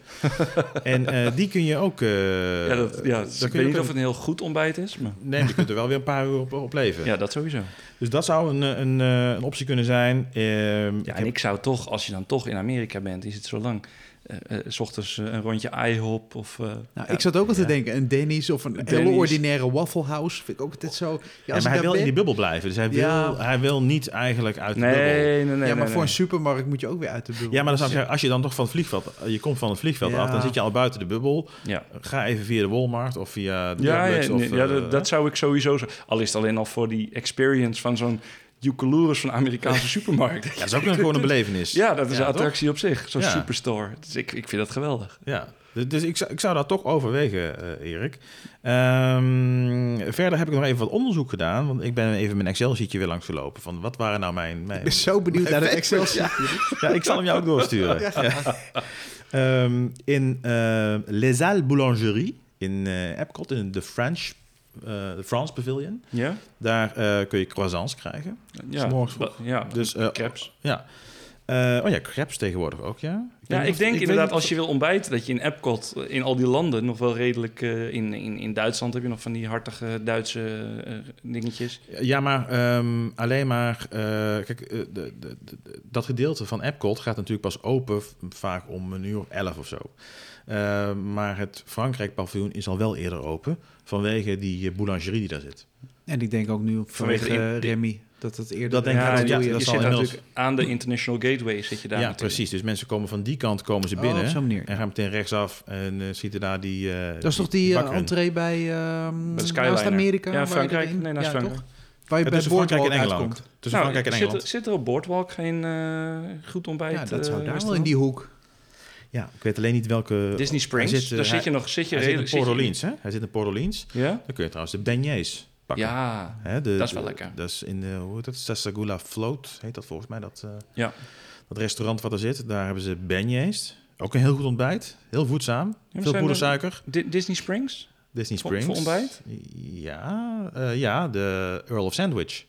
en die kun je ook... Ja, dat, ja, kun ik weet niet of het een heel goed ontbijt is, maar Nee, maar je kunt er wel weer een paar uur op, op leven. ja, dat sowieso. Dus dat zou een, een, een optie kunnen zijn. Ehm, ik Ja, en heb- ik zou toch, als je dan toch in Amerika bent, is het zo lang. Eh, eh, s ochtends eh, een rondje IHOP of... eh, Nou, ja. ik zat ook al te denken, een Denny's of een hele ordinaire Waffle House. Vind ik ook altijd zo... Ja, maar hij wil in die bubbel blijven. Dus hij wil, hij wil niet eigenlijk uit de Nee, bubbel. nee, nee. ja, maar nee, voor nee. een supermarkt moet je ook weer uit de bubbel. Ja, maar dan zou ik Dus- zeggen, als je dan toch van het vliegveld... Je komt van het vliegveld Ja. af, dan zit je al buiten de bubbel. Ja, Ga even via de Walmart of via de ja, nee, of... ja dat, dat zou ik sowieso zo... Al is het alleen al voor die experience van zo'n Jukulurus van Amerikaanse supermarkt. Ja, dat is ook een- gewoon een belevenis. Ja, dat is Ja, een attractie op zich. Zo'n Ja. superstore. Dus ik, ik vind dat geweldig. Ja, dus- dus ik zou, ik zou dat toch overwegen, eh, Erik. Ehm, verder heb ik nog even wat onderzoek gedaan, want ik ben even mijn Excel-sheetje weer langs gelopen. Van wat waren nou mijn... mijn Ik ben zo benieuwd naar de Excel sheet. ja, ik zal hem jou ook doorsturen. Ja. Ehm, in eh Les Halles Boulangerie in eh Epcot, in de French, de France Pavilion. Ja? Daar eh, kun je croissants krijgen. Ja, morgens wa- ja Dus, eh, crepes. Ja. Eh, oh ja, crepes tegenwoordig ook, ja. Ja, ik of- denk inderdaad als je wil ontbijten... dat je in Epcot eh, in al die landen nog wel redelijk... eh, in, in, in Duitsland heb je nog van die hartige Duitse eh, dingetjes. Ja, maar ehm, alleen maar... eh, kijk, eh, de, de, dat gedeelte van Epcot gaat natuurlijk pas open... vaak om een uur of elf of zo. Eh, maar het Frankrijk-paviljoen is al wel eerder open... vanwege die eh, boulangerie die daar zit. En ik denk ook nu vanwege Vanwege eh, Remy, dat het eerder... Dat denk ik ja, ook, ja, ja, je dat zit zal inmiddels- natuurlijk aan de International Gateway zit je daar ja, natuurlijk. precies. Dus mensen komen van die kant komen ze Oh, binnen... op zo'n manier. en gaan meteen rechtsaf en eh ziet er daar die... eh, Dat is toch die entree bij ehm Skyliner. naast Amerika? Ja, je Frankrijk. Nee, naast ja, Frankrijk. toch? Waar je Ja, bij tussen Frankrijk en Engeland. uitkomt. Tussen Nou, Frankrijk en zit, Engeland. er, zit er op Boardwalk geen eh, goed ontbijt? Ja, dat zou daar wel in die hoek. Ja, ik weet alleen niet welke... Disney Springs. Zit, eh, daar hij- zit je nog... Zit je Hij zit in redelijk- Port Orleans, hè? Hij zit in Port Orleans. Ja? Dan kun je trouwens de beignets pakken. Ja. Hè, de, Dat is wel de- lekker. Dat is in de, hoe heet dat? Sasagula Float heet dat volgens mij. Dat, eh, Ja. dat restaurant wat er zit, daar hebben ze beignets. Ook een heel goed ontbijt. Heel voedzaam. maar Veel poedersuiker. Di- Disney Springs? Disney Springs. voor ontbijt? Ja, eh, ja, de Earl of Sandwich.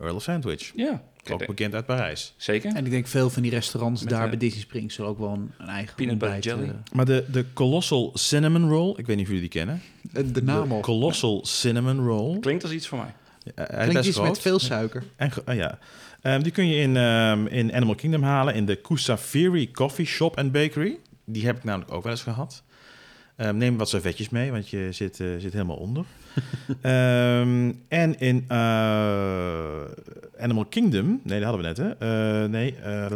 Earl of Sandwich. Ja. Ook eh, bekend uit Parijs. Zeker. En ik denk veel van die restaurants Met, daar eh, bij Disney Springs zullen ook wel een, een eigen peanut butter jelly. eh, Maar de, de Colossal Cinnamon Roll, ik weet niet of jullie die kennen. de, de naam al. Colossal Cinnamon Roll. Klinkt als iets voor mij. Ja, Klinkt iets groot. met veel suiker. En, ah, ja. Ehm, die kun je in, ehm, in Animal Kingdom halen in de Kusafiri Coffee Shop and Bakery. Die heb ik namelijk ook wel eens gehad. Ehm, neem wat servetjes mee, want je zit, eh, zit helemaal onder. Ehm, en in eh, Animal Kingdom, nee, dat hadden we net, hè? Eh, nee, eh,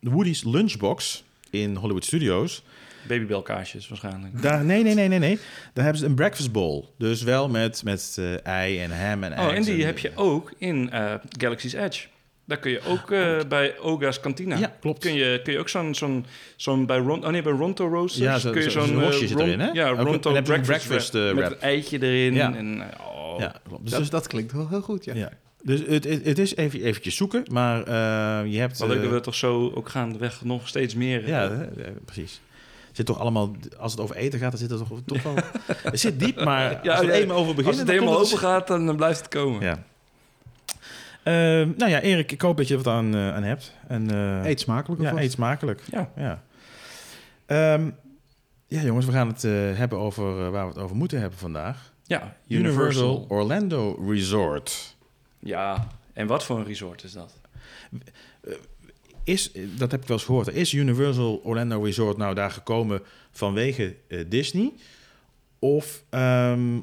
Woody's Lunchbox in Hollywood Studios. Babybelkaasjes waarschijnlijk. Daar, nee, nee, nee, nee, nee. Daar hebben ze een breakfast bowl. Dus wel met, met eh, ei en ham en Oh, en die heb je ook in eh, Galaxy's Edge. Daar kun je ook eh, bij Oga's Cantina. Ja, klopt. Kun je, kun je ook zo'n zo'n zo'n bij Ron, oh nee, bij Ronto Roasters Ja, zo- kun je zo- zo'n worstje eh, zit Ron- erin, hè? Ja, Ronto een breakfast, breakfast, wrap eh, met een eitje erin Ja. en oh. Ja, klopt. Dus, dat, dus- dat klinkt wel heel goed, ja. ja. dus het, het, het is even eventjes zoeken, maar eh, je hebt... Wel leuk dat we toch zo ook gaandeweg nog steeds meer... ja, precies. Zit toch allemaal, als het over eten gaat, dan zit het toch, toch wel... het zit diep, maar Ja, als er eenmaal over beginnen... als het helemaal open gaat, dan blijft het komen. Ja. Ehm, nou ja, Erik, ik hoop dat je er wat aan, eh, aan hebt. En, eh, Eet smakelijk Ja, eet smakelijk. Ja. Ja. Ehm, ja, jongens, we gaan het eh, hebben over waar we het over moeten hebben vandaag. Ja, Universal, Universal. Orlando Resort. Ja, en wat voor een resort is dat? Is, dat heb ik wel eens gehoord, is Universal Orlando Resort nou daar gekomen vanwege eh, Disney? Of ehm,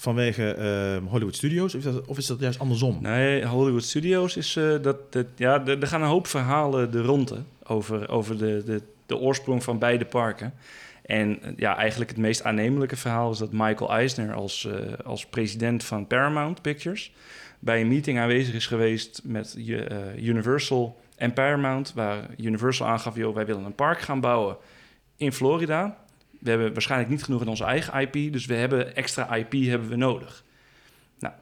vanwege ehm, Hollywood Studios? Of is, dat, dat juist andersom? Nee, Hollywood Studios is eh, dat, dat ja, er gaan een hoop verhalen de ronde over, over de, de, de oorsprong van beide parken. En eh, ja, eigenlijk het meest aannemelijke verhaal is dat Michael Eisner als, eh, als president van Paramount Pictures bij een meeting aanwezig is geweest met Universal en Paramount, waar Universal aangaf, wij willen een park gaan bouwen in Florida. We hebben waarschijnlijk niet genoeg in onze eigen IP, dus we hebben extra IP hebben we nodig. Nou,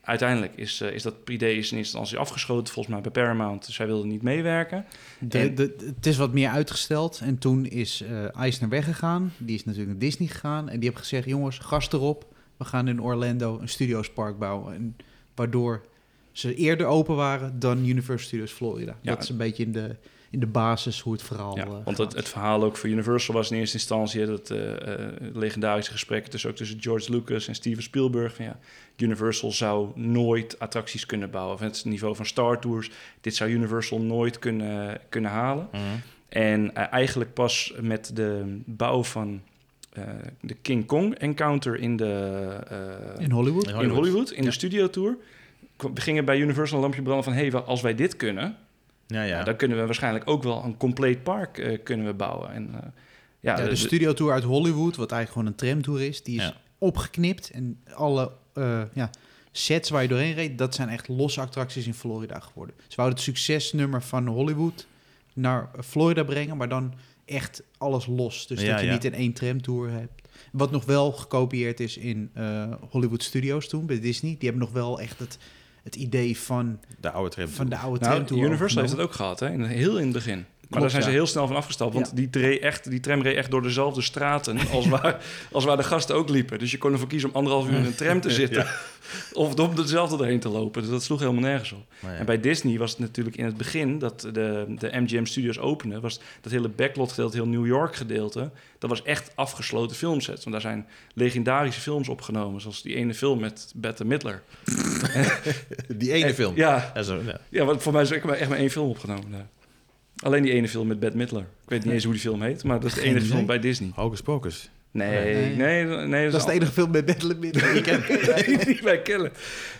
Uiteindelijk is, eh, is dat idee is in eerste instantie afgeschoten, volgens mij bij Paramount. Zij wilden niet meewerken. De, En- de, het is wat meer uitgesteld. En toen is eh Eisner weggegaan. Die is natuurlijk naar Disney gegaan. En die heeft gezegd, jongens, gast erop. We gaan in Orlando een studiospark bouwen. En waardoor ze eerder open waren dan Universal Studios Florida. Ja. Dat is een beetje in de, in de basis hoe het verhaal Ja, eh, want het, gaat. het verhaal ook voor Universal was in eerste instantie dat eh, eh, legendarische gesprek tussen, ook tussen George Lucas en Steven Spielberg. Van, ja, Universal zou nooit attracties kunnen bouwen. Van het niveau van Star Tours. Dit zou Universal nooit kunnen, kunnen halen. Mhm. En eigenlijk pas met de bouw van eh, de King Kong encounter in de eh, in Hollywood. In Hollywood. In Ja. de studio tour, kwam- gingen bij Universal een lampje branden van hey, wel, als wij dit kunnen, Ja, ja. nou, dan kunnen we waarschijnlijk ook wel een compleet park eh, kunnen we bouwen. En, eh, ja, Ja, de- de studiotour uit Hollywood, wat eigenlijk gewoon een tramtour is, die is Ja. opgeknipt. En alle eh, ja, sets waar je doorheen reed, dat zijn echt losse attracties in Florida geworden. Ze wouden het succesnummer van Hollywood naar Florida brengen, maar dan echt alles los. Dus Ja, dat je ja. niet in één tramtour hebt. Wat nog wel gekopieerd is in eh, Hollywood Studios toen, bij Disney. Die hebben nog wel echt het, het idee van, de oude tram. van de oude nou, Universal heeft het ook gehad, hè, in, heel in het begin. Maar daar zijn ja. ze heel snel van afgestapt, want Ja. die, reed echt, die tram reed echt door dezelfde straten als waar, als waar de gasten ook liepen. Dus je kon ervoor kiezen om anderhalf uur in een tram te zitten of om dezelfde erheen te lopen. Dus dat sloeg helemaal nergens op. En bij Disney was het natuurlijk in het begin dat de, de MGM Studios openen, was dat hele backlot gedeelte, heel New York gedeelte, dat was echt afgesloten filmsets. Want daar zijn legendarische films opgenomen, zoals die ene film met Bette Midler. Die ene En- film. Ja, Ja, zo, ja. want voor mij is er echt maar, echt maar één film opgenomen. Alleen die ene film met Bette Midler. Ik weet niet eens hoe die film heet, maar dat is de enige film bij Disney. Hocus Pocus. Nee, Nee. nee, nee. Dat is de enige film met Bethlehem Midden. die wij kennen.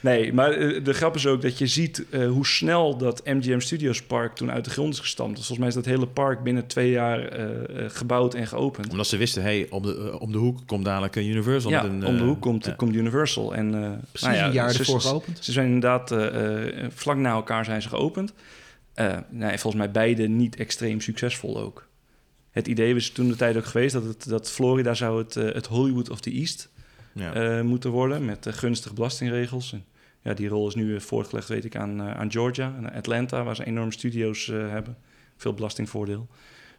Nee, maar eh, de grap is ook dat je ziet eh, hoe snel dat MGM Studios Park toen uit de grond is gestampt. Dus volgens mij is dat hele park binnen twee jaar eh, gebouwd en geopend. Omdat ze wisten, hey, om, de, om de hoek komt dadelijk een Universal. Ja, met een, om de hoek komt, komt Universal. En, eh, Precies nou ja, een jaar ervoor ze- geopend. Ze zijn inderdaad vlak na elkaar zijn ze geopend. Eh, nee, volgens mij beide niet extreem succesvol ook. Het idee was toen de tijd ook geweest dat, het, dat Florida zou het, eh, het Hollywood of the East Ja. eh, moeten worden met gunstige belastingregels. En, ja, die rol is nu voortgelegd, weet ik, aan, aan Georgia en Atlanta, waar ze enorme studio's hebben. Veel belastingvoordeel.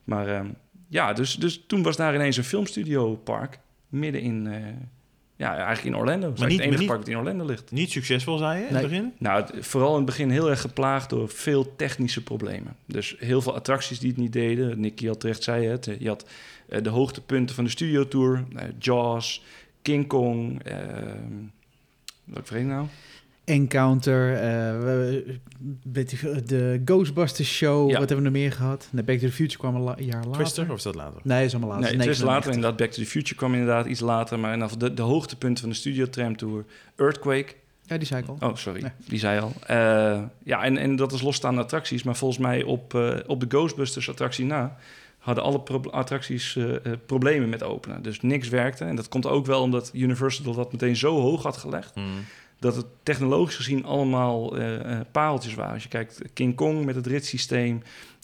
Maar ehm, ja, dus, dus toen was daar ineens een filmstudio park midden in, ja, eigenlijk in Orlando. Het is niet- het maar enige park dat in Orlando ligt. Niet succesvol, zei je in Nee. het begin? Nou, het- vooral in het begin heel erg geplaagd door veel technische problemen. Dus heel veel attracties die het niet deden. Nicky al terecht zei het. Je had eh, de hoogtepunten van de studiotour. eh Jaws, King Kong. Uh, wat ik nou? Encounter, eh, de Ghostbusters show, Ja. wat hebben we nog meer gehad? De Back to the Future kwam een la- jaar later. Twister, of is dat later? Nee, is allemaal later. nee, het is 99. later inderdaad. Back to the Future kwam inderdaad iets later. Maar inderdaad de, de hoogtepunten van de studio tram tour. Earthquake. Ja, die zei ik al. Oh, sorry. Nee. Die zei al. Eh, ja, en, en dat is losstaande attracties. Maar volgens mij op, eh, op de Ghostbusters attractie na... hadden alle pro- attracties problemen met openen. Dus niks werkte. En dat komt ook wel omdat Universal dat meteen zo hoog had gelegd... Hmm. Dat het technologisch gezien allemaal eh, eh, pareltjes waren. Als je kijkt, King Kong met het ritssysteem...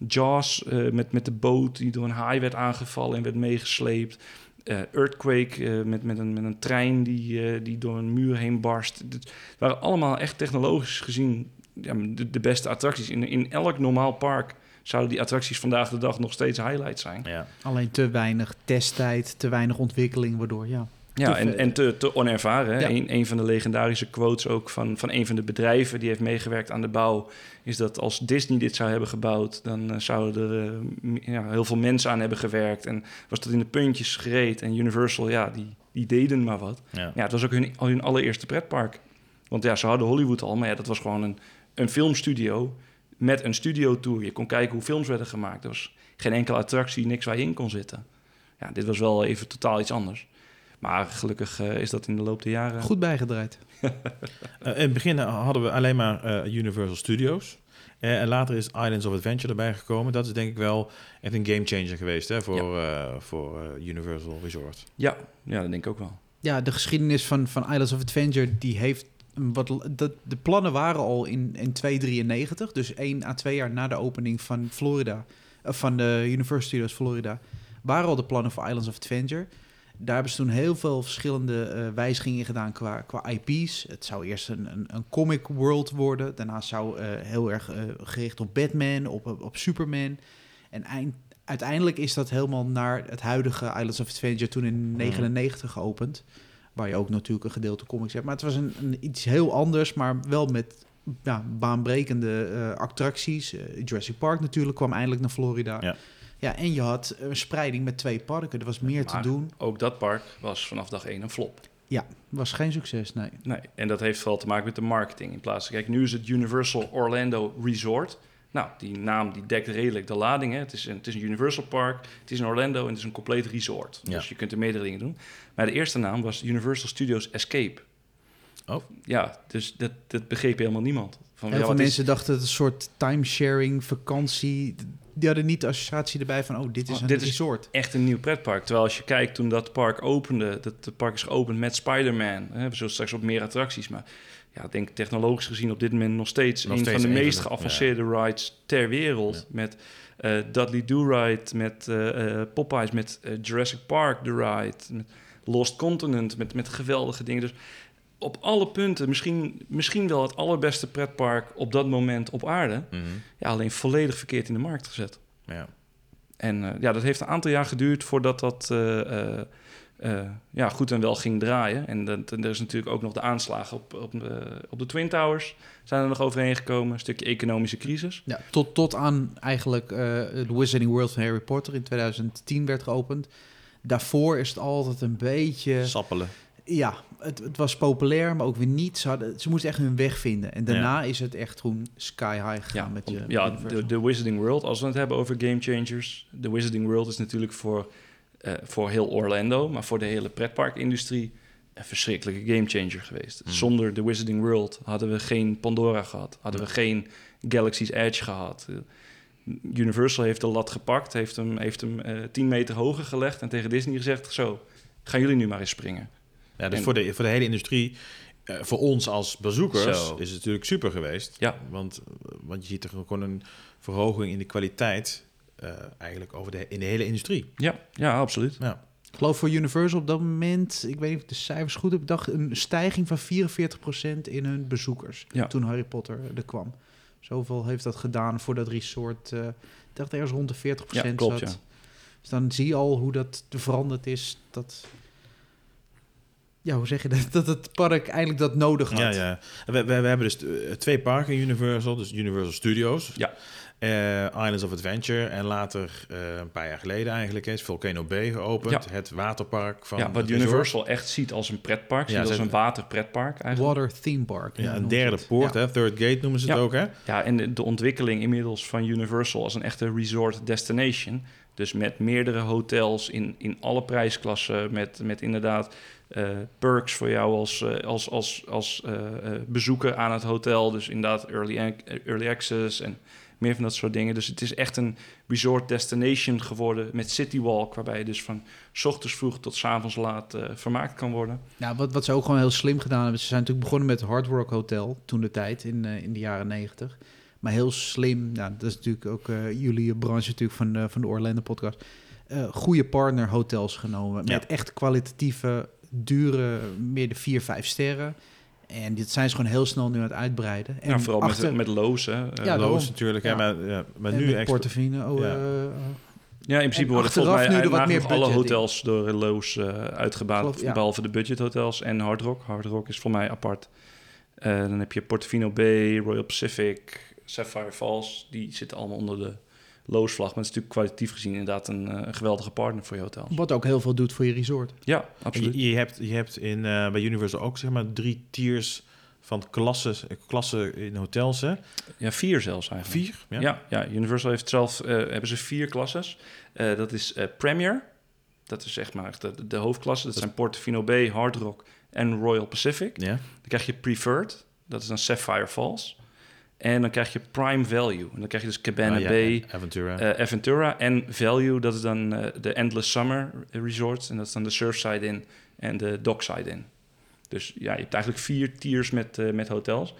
Jaws eh, met, met de boot die door een haai werd aangevallen en werd meegesleept... eh, Earthquake eh, met, met, een, met een trein die, eh, die door een muur heen barst. Het waren allemaal echt technologisch gezien ja, de, de beste attracties. In, in elk normaal park zouden die attracties vandaag de dag nog steeds highlights zijn. Ja. Alleen te weinig testtijd, te weinig ontwikkeling, waardoor, ja. Ja, en, en te, te onervaren. Ja. Een, een van de legendarische quotes ook van, van een van de bedrijven die heeft meegewerkt aan de bouw... is dat als Disney dit zou hebben gebouwd... dan eh, zouden er eh, ja, heel veel mensen aan hebben gewerkt... en was dat in de puntjes gereed. En Universal, ja, die, die deden maar wat. Ja. Ja, het was ook hun, hun allereerste pretpark. Want ja, ze hadden Hollywood al, maar ja, dat was gewoon een, een filmstudio met een studiotour. Je kon kijken hoe films werden gemaakt. Er was geen enkele attractie, niks waar je in kon zitten. Ja, dit was wel even totaal iets anders. Maar gelukkig eh, is dat in de loop der jaren... Goed bijgedraaid. Eh, in het begin hadden we alleen maar eh, Universal Studios. Eh, en later is Islands of Adventure erbij gekomen. Dat is denk ik wel echt een gamechanger geweest hè, voor, eh, voor eh, Universal Resort. Ja, ja, dat denk ik ook wel. Ja, de geschiedenis van, van Islands of Adventure, die heeft wat... Dat, de plannen waren al in, in 293, dus één à twee jaar na de opening van Florida, eh, van de Universal Studios Florida, waren al de plannen voor Islands of Adventure. Daar hebben ze toen heel veel verschillende eh, wijzigingen gedaan qua, qua IP's. Het zou eerst een, een, een comic world worden. Daarna zou eh, heel erg eh, gericht op Batman, op, op, Superman. En eind, uiteindelijk is dat helemaal naar het huidige Islands of Adventure toen in 99 geopend. Waar je ook natuurlijk een gedeelte comics hebt. Maar het was een, een iets heel anders, maar wel met ja, baanbrekende attracties. Jurassic Park natuurlijk kwam eindelijk naar Florida. Ja. Ja, en je had een spreiding met twee parken. Er was meer Maar te doen. Ook dat park was vanaf dag één een flop. Was geen succes, nee. Nee, en dat heeft vooral te maken met de marketing. In plaats van, kijk, nu is het Universal Orlando Resort. Nou, die naam die dekt redelijk de lading. Hè. Het, is een, het is een Universal Park, het is in Orlando en het is een compleet resort. Ja. Dus je kunt er meerdere dingen doen. Maar de eerste naam was Universal Studios Escape. Oh. Ja, dus dat, dat begreep helemaal niemand. Van, Heel ja, veel is- mensen dachten het een soort timesharing, vakantie. Die hadden niet de associatie erbij van, oh, dit is Oh, een dit is- resort. echt een nieuw pretpark. Terwijl als je kijkt toen dat park opende, dat het park is geopend met Spider-Man. Hè, we zullen straks op meer attracties, maar ja, ik denk technologisch gezien op dit moment nog steeds Nog een steeds van de meest van de- geavanceerde rides ter wereld. Ja. Met eh, Dudley Do-Ride, met eh, eh, Popeyes, met Jurassic Park The Ride, met Lost Continent, met, met geweldige dingen. Dus op alle punten misschien, misschien wel het allerbeste pretpark op dat moment op aarde. Mhm. Ja, alleen volledig verkeerd in de markt gezet. Ja. En eh, ja, dat heeft een aantal jaar geduurd voordat dat eh, eh, ja, goed en wel ging draaien. En, dat, en er is natuurlijk ook nog de aanslagen op, op, op de Twin Towers. Zijn er nog overheen gekomen. Een stukje economische crisis. Ja, tot, tot aan eigenlijk eh de Wizarding World van Harry Potter in 2010 werd geopend. Daarvoor is het altijd een beetje... Sappelen. Ja, het, het was populair, maar ook weer niet. Ze, hadden, ze moesten echt hun weg vinden. En daarna is het echt gewoon sky high gegaan Ja, met je ja de, de Wizarding World, als we het hebben over game changers. De Wizarding World is natuurlijk voor, eh, voor heel Orlando, maar voor de hele pretparkindustrie een verschrikkelijke game changer geweest. Hmm. Zonder de Wizarding World hadden we geen Pandora gehad, hadden we geen Galaxy's Edge gehad. Eh, Universal heeft de lat gepakt, heeft hem, heeft hem eh 10 meter hoger gelegd en tegen Disney gezegd: Zo, gaan jullie nu maar eens springen. Ja, dus En- voor, de, voor de hele industrie, eh, voor ons als bezoekers, Zo. is het natuurlijk super geweest. Ja. Want, want je ziet er gewoon een verhoging in de kwaliteit, eh, eigenlijk over de, in de hele industrie. Ja, ja absoluut. Ja. Ik geloof voor Universal op dat moment, ik weet niet of ik de cijfers goed heb, ik dacht een stijging van 44% in hun bezoekers Ja. toen Harry Potter er kwam. Zoveel heeft dat gedaan voor dat resort. eh, ik dacht ergens rond de 40% Ja, klopt, zat. ja. Dus dan zie je al hoe dat veranderd is. Dat, ja, hoe zeg je dat? Dat het park eigenlijk dat nodig had. Ja, ja. We, we, we hebben dus eh, twee parken in Universal, dus Universal Studios. Ja. Eh, Islands of Adventure en later, eh, een paar jaar geleden eigenlijk, is Volcano Bay geopend. Ja. Het waterpark van ja, wat resort. Universal echt ziet als een pretpark, Ja, ziet als een waterpretpark eigenlijk. Water Theme Park. Ja, een derde het. poort, Ja. hè? Third Gate noemen ze het ook, hè? Ja, en de, de ontwikkeling inmiddels van Universal als een echte resort destination. Dus met meerdere hotels in, in alle prijsklassen. Met, met inderdaad perks voor jou als, eh, als, als, als eh, eh, bezoeker aan het hotel. Dus inderdaad early, early access en meer van dat soort dingen. Dus het is echt een resort destination geworden met City Walk. Waarbij je dus van 's ochtends vroeg tot 's avonds laat eh, vermaakt kan worden. Ja, wat, wat ze ook gewoon heel slim gedaan hebben. Ze zijn natuurlijk begonnen met Hard Rock Hotel toen de tijd, in, eh, in de jaren negentig. Maar heel slim, nou, dat is natuurlijk ook eh, jullie branche natuurlijk van, de van de Orlando podcast. Eh goede partner hotels genomen. Ja. Met echt kwalitatieve, dure, meer de vier, vijf sterren. En dit zijn ze gewoon heel snel nu aan het uitbreiden. En En vooral achter- met, met Loos. Hè. Eh, Ja, Ja, daarom. Loos natuurlijk, hè? Ja. Maar, ja, maar en nu echt... Portofino. Ja. eh, eh, Ja, in principe En worden volgens mij nu er wat meer alle hotels door Loos eh uitgebaat, Geloof- ja. behalve de budgethotels en Hard Rock. Hard Rock is voor mij apart. Eh, dan heb je Portofino Bay, Royal Pacific, Sapphire Falls. Die zitten allemaal onder de Loos vlag. Maar het is natuurlijk kwalitatief gezien inderdaad een, eh, een geweldige partner voor je hotels. wat ook heel veel doet voor je resort. Ja, absoluut. Je, je hebt, je hebt in, eh, bij Universal ook zeg maar drie tiers van klassen, klassen in hotels, hè? Ja, vier zelfs eigenlijk. Vier? Ja. Ja, ja, Universal heeft zelf eh, hebben ze vier klasses. Eh, dat is eh, Premier. Dat is zeg maar echt de, de hoofdklasse. Dat zijn Portofino Bay, Hard Rock en Royal Pacific. Ja. Dan krijg je Preferred, dat is dan Sapphire Falls. En dan krijg je Prime Value. En dan krijg je dus Cabana ja, Bay, Aventura. eh, Aventura. En Value, dat is dan eh, de Endless Summer Resorts. En dat is dan de Surfside Inn en de Dockside Inn. Dus ja, je hebt eigenlijk vier tiers met, eh, met hotels.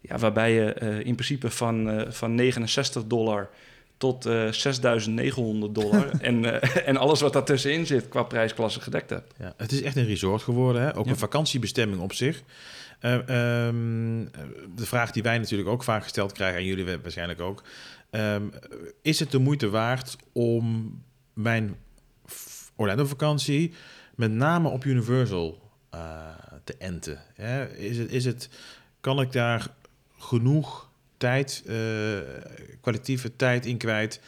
Ja, waarbij je in principe van, van 69 dollar tot eh 6.900 dollar. en, en alles wat daartussenin zit qua prijsklasse gedekt hebt. Ja, het is echt een resort geworden, hè? ook Ja. een vakantiebestemming op zich. Eh, ehm, de vraag die wij natuurlijk ook vaak gesteld krijgen, en jullie waarschijnlijk ook. ehm, is het de moeite waard om mijn Orlando-vakantie met name op Universal eh, te enten? Hè? Is het, is het, kan ik daar genoeg tijd, eh, kwalitatieve tijd in kwijt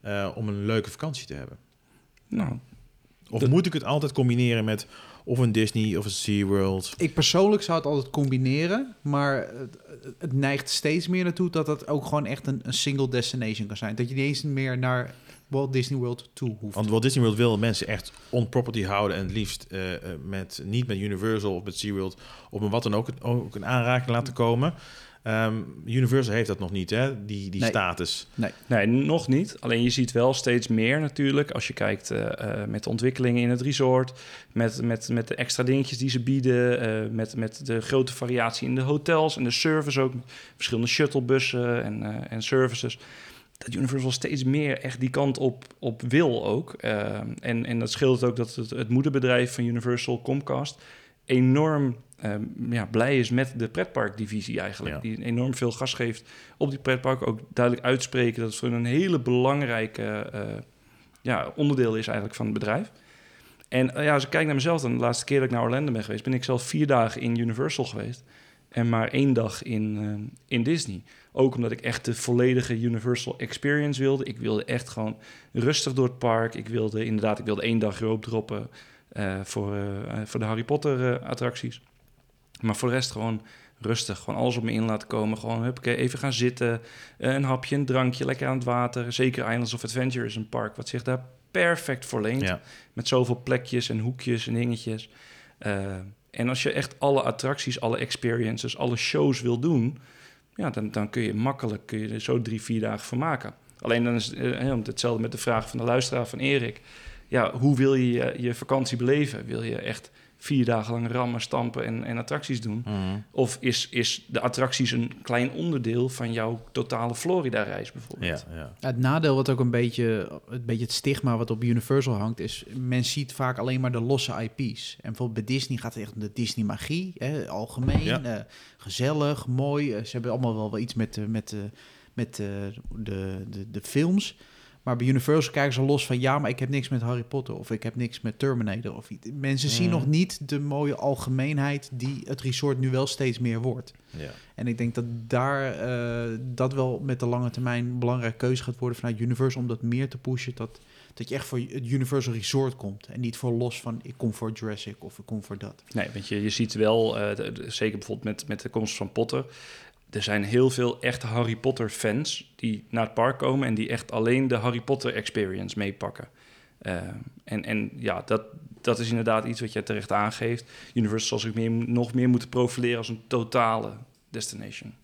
eh, om een leuke vakantie te hebben? Nou, Of Dat- moet ik het altijd combineren met of een Disney of een SeaWorld? Ik persoonlijk zou het altijd combineren, maar het, het neigt steeds meer naartoe dat het ook gewoon echt een, een single destination kan zijn. Dat je niet eens meer naar Walt Disney World toe hoeft. Want Walt Disney World wil mensen echt on property houden en het liefst eh, eh, met, niet met Universal of met SeaWorld of met wat dan ook, ook een aanraking laten komen. Ehm, Universal heeft dat nog niet, hè? Die, die Nee. status. Nee, nog niet. Alleen je ziet wel steeds meer natuurlijk. Als je kijkt eh, eh, met de ontwikkelingen in het resort. Met, met, met de extra dingetjes die ze bieden. eh, met, met de grote variatie in de hotels en de service ook. Verschillende shuttlebussen en, eh, en services. Dat Universal steeds meer echt die kant op, op wil ook. Eh, en, en dat scheelt ook dat het, het moederbedrijf van Universal, Comcast... enorm eh, ja, blij is met de pretparkdivisie eigenlijk. Ja. Die enorm veel gas geeft op die pretpark ook duidelijk uitspreken dat het voor een hele belangrijke eh, ja, onderdeel is eigenlijk van het bedrijf. En eh, ja, als ik kijk naar mezelf, dan de laatste keer dat ik naar Orlando ben geweest, ben ik zelf vier dagen in Universal geweest en maar één dag in, eh, in Disney. Ook omdat ik echt de volledige Universal experience wilde. Ik wilde echt gewoon rustig door het park. Ik wilde inderdaad, ik wilde één dag erop droppen voor, voor de Harry Potter attracties. Maar voor de rest gewoon rustig. Gewoon alles op me in laten komen. Gewoon huppakee, even gaan zitten. eh, een hapje, een drankje, lekker aan het water. Zeker Islands of Adventure is een park wat zich daar perfect voor leent. Ja. Met zoveel plekjes en hoekjes en dingetjes. Eh, en als je echt alle attracties, alle experiences, alle shows wil doen... Ja, dan, dan kun je makkelijk kun je er zo drie, vier dagen van maken. Alleen dan is eh, hè, hetzelfde met de vraag van de luisteraar van Erik. Ja, hoe wil je je, je vakantie beleven? Wil je echt vier dagen lang rammen, stampen en, en attracties doen? Mhm. Of is, is de attracties een klein onderdeel van jouw totale Florida-reis bijvoorbeeld? ja, ja. Het nadeel wat ook een beetje, een beetje het stigma wat op Universal hangt, is men ziet vaak alleen maar de losse IP's. En bijvoorbeeld bij Disney gaat het echt om de Disney magie, hè, algemeen, Ja. eh, gezellig, mooi. Eh, ze hebben allemaal wel, wel iets met, eh, met, eh, met eh, de, de, de films. Maar bij Universal kijken ze los van ja, maar ik heb niks met Harry Potter of ik heb niks met Terminator. Of iets. Mensen zien Mhm. nog niet de mooie algemeenheid die het resort nu wel steeds meer wordt. ja. En ik denk dat daar eh, dat wel met de lange termijn een belangrijke keuze gaat worden vanuit Universal om dat meer te pushen. Dat, dat je echt voor het Universal Resort komt. En niet voor los van ik kom voor Jurassic of ik kom voor dat. Nee, want je, je ziet wel, de- zeker bijvoorbeeld met, met de komst van Potter... er zijn heel veel echte Harry Potter fans die naar het park komen... en die echt alleen de Harry Potter experience meepakken. Eh, en, en ja, dat, dat is inderdaad iets wat jij terecht aangeeft. Universal zal zich meer, nog meer moeten profileren als een totale destination.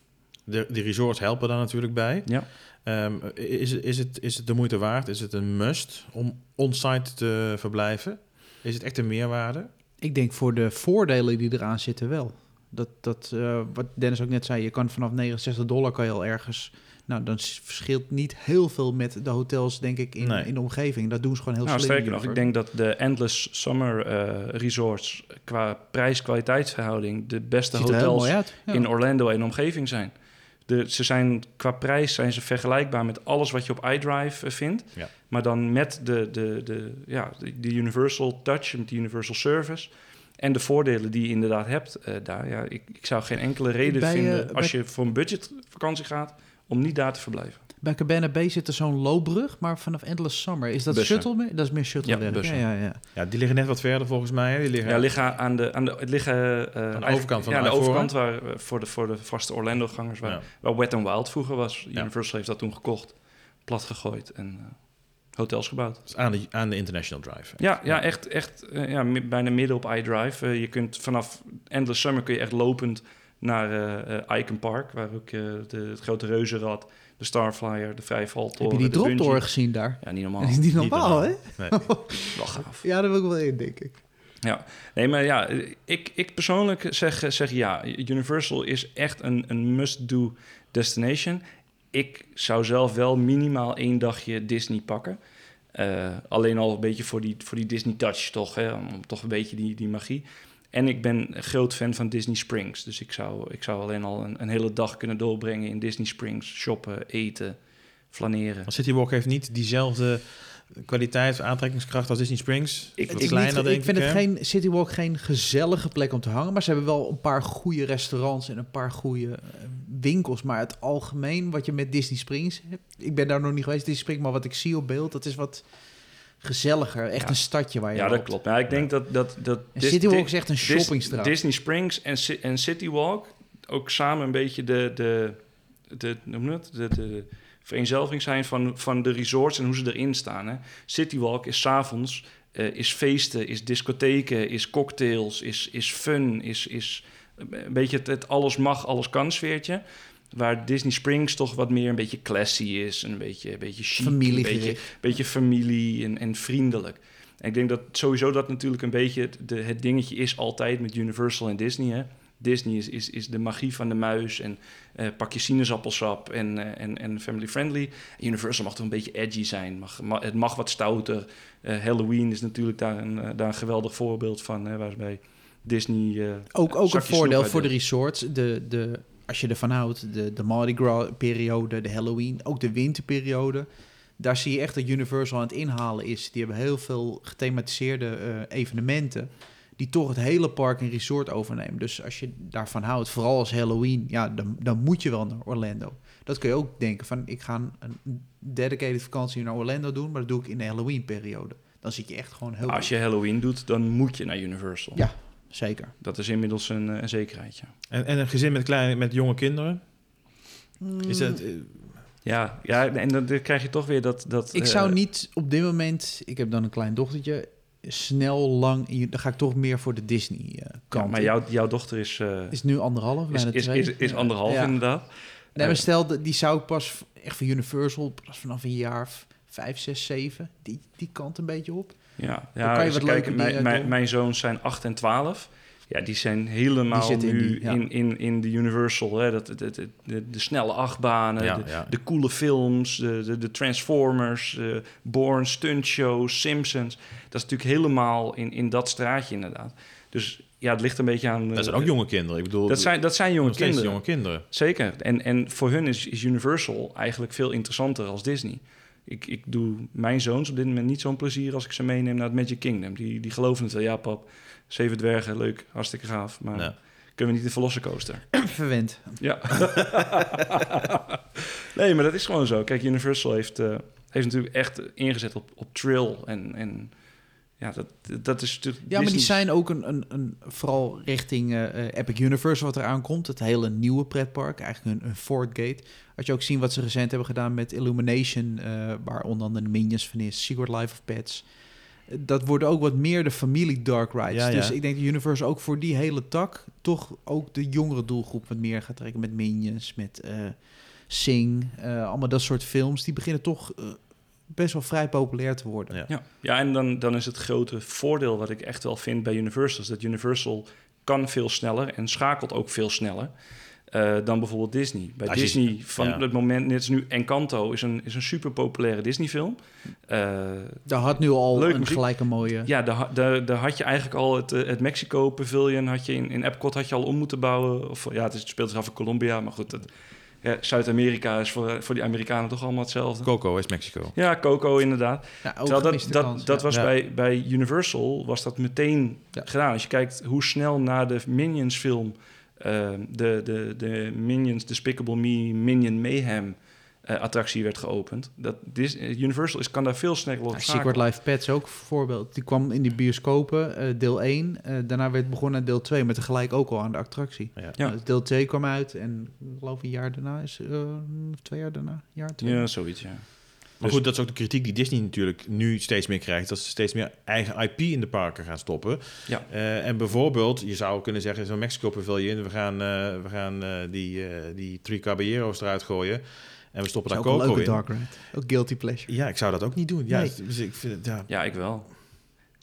De, die resorts helpen daar natuurlijk bij. Ja. Ehm, is, het- is, het, is het de moeite waard? Is het een must om on-site te verblijven? Is het echt een meerwaarde? Ik denk voor de voordelen die eraan zitten wel. Dat, dat eh, wat Dennis ook net zei, je kan vanaf 69 dollar kan je al ergens... Nou, dan verschilt niet heel veel met de hotels, denk ik, in, Nee. in de omgeving. Dat doen ze gewoon heel Nou, slim. sterker nog, ik denk dat de Endless Summer eh, Resorts... qua prijs-kwaliteitsverhouding de beste hotels. Ja. in Orlando en omgeving zijn. De, ze zijn qua prijs zijn ze vergelijkbaar met alles wat je op iDrive eh, vindt. Ja. Maar dan met de, de, de, ja, de, de Universal Touch, met de Universal Service. En de voordelen die je inderdaad hebt eh, daar. Ja, ik, ik zou geen enkele reden Bij, eh, vinden bij- als je voor een budgetvakantie gaat om niet daar te verblijven. Bij Cabana Bay zit er zo'n loopbrug, maar vanaf Endless Summer. Is dat Bussen. shuttle? meer? Dat is meer shuttle. Ja, ja, ja, ja. Ja, die liggen net wat verder volgens mij. hè? Die liggen, Ja, liggen aan de, aan de, het liggen, eh, eigenlijk- overkant van ja, de de I-4, overkant waar, eh, voor, de, voor de vaste Orlando-gangers, waar, Ja. waar Wet n Wild vroeger was. Ja. Universal heeft dat toen gekocht, plat gegooid en eh, hotels gebouwd. Dus aan, de, aan de International Drive. Ja, ja echt, echt eh, ja, bijna midden op iDrive. Eh, je kunt vanaf Endless Summer kun je echt lopend naar eh, eh, Icon Park, waar ook eh, de, het grote reuzenrad, de Starflyer, de Vrijvaltoren, Heb je die droptoren gezien daar? Ja, niet normaal. Dat is niet Niet normaal, hè? Nee. Wel gaaf. Ja, daar wil ik wel in, denk ik. Ja, nee, maar ja, ik, ik persoonlijk zeg, zeg ja. Universal is echt een, een must-do destination. Ik zou zelf wel minimaal één dagje Disney pakken. Eh, alleen al een beetje voor die, voor die Disney touch toch, hè? om toch een beetje die, die magie. En ik ben groot fan van Disney Springs. Dus ik zou, ik zou alleen al een, een hele dag kunnen doorbrengen in Disney Springs. Shoppen, eten, flaneren. City Walk heeft niet diezelfde kwaliteit, aantrekkingskracht als Disney Springs. Ik- Wat ik kleiner, niet- denk ik vind het geen City Walk geen gezellige plek om te hangen. Maar ze hebben wel een paar goede restaurants en een paar goede eh, winkels. Maar het algemeen wat je met Disney Springs hebt. Ik ben daar nog niet geweest, Disney Springs. Maar wat ik zie op beeld, dat is wat gezelliger. Echt Ja. een stadje waar je Ja, dat klopt. Maar ik denk dat... dat, dat En Dis- City Walk is echt een Dis- shoppingstraat. Disney Springs en, en City Walk ook samen een beetje de, de, de, noem het? de, de vereenzelviging zijn van, van de resorts en hoe ze erin staan. Hè. City Walk is s'avonds, eh is feesten, is discotheken, is cocktails, is, is fun, is, is een beetje het, het alles mag, alles kan sfeertje. Waar Disney Springs toch wat meer een beetje classy is, een beetje, een beetje chic, een beetje, beetje familie en, en vriendelijk. En ik denk dat sowieso dat natuurlijk een beetje het, de, het dingetje is altijd met Universal en Disney. Hè? Disney is, is, is de magie van de muis en eh pak je sinaasappelsap en, eh, en, en family friendly. Universal mag toch een beetje edgy zijn. Mag, ma- het mag wat stouter. Eh, Halloween is natuurlijk daar een, daar een geweldig voorbeeld van. Hè, waarbij Disney... Ook, ook een voordeel voor de resorts. De, de, als je ervan houdt, de, de Mardi Gras-periode, de Halloween, ook de winterperiode. Daar zie je echt dat Universal aan het inhalen is. Die hebben heel veel gethematiseerde evenementen. Die toch het hele park en resort overnemen. Dus als je daarvan houdt, vooral als Halloween, ja, dan, dan moet je wel naar Orlando. Dat kun je ook denken van, ik ga een, dedicated vakantie naar Orlando doen, maar dat doe ik in de Halloween-periode. Dan zit je echt gewoon heel... als je Halloween doet, dan moet je naar Universal. Ja. Zeker. Dat is inmiddels een, eh, een zekerheidje. En, en een gezin met, kleine, met jonge kinderen? Is dat, eh, Ja, ja en dan, krijg je toch weer dat... dat Ik eh, zou niet op dit moment, ik heb dan een klein dochtertje, snel lang, in- dan ga ik toch meer voor de Disney eh, ja, maar in. jouw, jouw dochter is, eh, is nu anderhalf, is, is, is, is anderhalf Ja. inderdaad. Nee, maar Eh, stel, de- die zou ik pas echt voor Universal, pas vanaf een jaar of vijf, zes, zeven, die, die kant een beetje op. Ja, Dan ja kan je als wat kijkt, leuke mijn, mijn, zoons zijn 8 en 12. Ja, die zijn helemaal Die in nu die, ja. in, in, in de Universal. Hè? Dat, dat- de, de snelle achtbanen, ja, de, ja. de coole films, de, de, de Transformers, uh, Born, Stunt Show, Simpsons. Dat is natuurlijk helemaal in, in dat straatje inderdaad. Dus ja, het ligt een beetje aan... dat zijn eh, ook jonge kinderen. Ik bedoel, dat zijn, dat zijn jonge kinderen. jonge kinderen. Zeker. En, en voor hun is, is Universal eigenlijk veel interessanter als Disney. Ik, ik doe mijn zoons op dit moment niet zo'n plezier als ik ze meeneem naar het Magic Kingdom. Die, die geloven het wel. Ja, pap, zeven dwergen, leuk, hartstikke gaaf. Maar Ja. kunnen we niet de Velocicoaster? Verwend. Ja. nee, maar dat is gewoon zo. Kijk, Universal heeft, eh, heeft natuurlijk echt ingezet op, op Trill. En, en ja, dat, dat is natuurlijk... Ja, maar die zijn ook een, een, een vooral richting eh, Epic Universe wat eraan komt. Het hele nieuwe pretpark, eigenlijk een, een Fort Gate. Had je ook zien wat ze recent hebben gedaan met Illumination, eh, waar onder andere de Minions van is, Secret Life of Pets. Dat worden ook wat meer de familie dark rides. Ja, ja. Dus ik denk dat Universe ook voor die hele tak toch ook de jongere doelgroep wat meer gaat trekken met Minions, met eh, Sing, eh, allemaal dat soort films. Die beginnen toch eh, best wel vrij populair te worden. Ja. Ja, ja en dan, dan is het grote voordeel wat ik echt wel vind bij Universal... is dat Universal kan veel sneller en schakelt ook veel sneller... eh, dan bijvoorbeeld Disney. Bij Als je- Disney, van ja. het moment, net als nu Encanto, is een, is een super populaire Disney-film. Eh, Daar had nu al Leuk een gelijke mooie... ja, daar, ha- daar, daar had je eigenlijk al het, eh, het Mexico Pavilion, had je in, in Epcot had je al om moeten bouwen. Of ja, het, is, het speelt zich af in Colombia, maar goed, het, ja, Zuid-Amerika is voor, voor die Amerikanen toch allemaal hetzelfde. Coco is Mexico. Ja, Coco inderdaad. Ja, dat, dat, kans, dat ja. was Ja. bij, bij Universal was dat meteen Ja. gedaan. Als je kijkt hoe snel na de Minions film eh, de, de, de Minions Despicable Me Minion Mayhem eh, attractie werd geopend. Dat Dis- eh, Universal is, kan daar veel sneller op Ja. Secret Life Pets ook voorbeeld. Die kwam in de bioscopen, eh, deel 1. eh, daarna werd begonnen aan deel 2, maar tegelijk ook al aan de attractie. Ja. Ja. Dus deel 2 kwam uit en ik geloof een jaar daarna is, eh, of twee jaar daarna, jaar twee. Ja, zoiets, ja. Maar Dus- goed, dat is ook de kritiek die Disney natuurlijk nu steeds meer krijgt. Dat ze steeds meer eigen IP in de parken gaan stoppen. Ja. Eh, en bijvoorbeeld, je zou kunnen zeggen, zo'n Mexico Pavilion, we gaan, eh, we gaan eh, die, eh die Three Caballeros eruit gooien. En we stoppen daar is ook een Coco in. dark ride. Ook guilty pleasure. Ja, ik zou dat ook niet doen. Ja, Nee. dus ik vind het, ja. Ja, ik wel.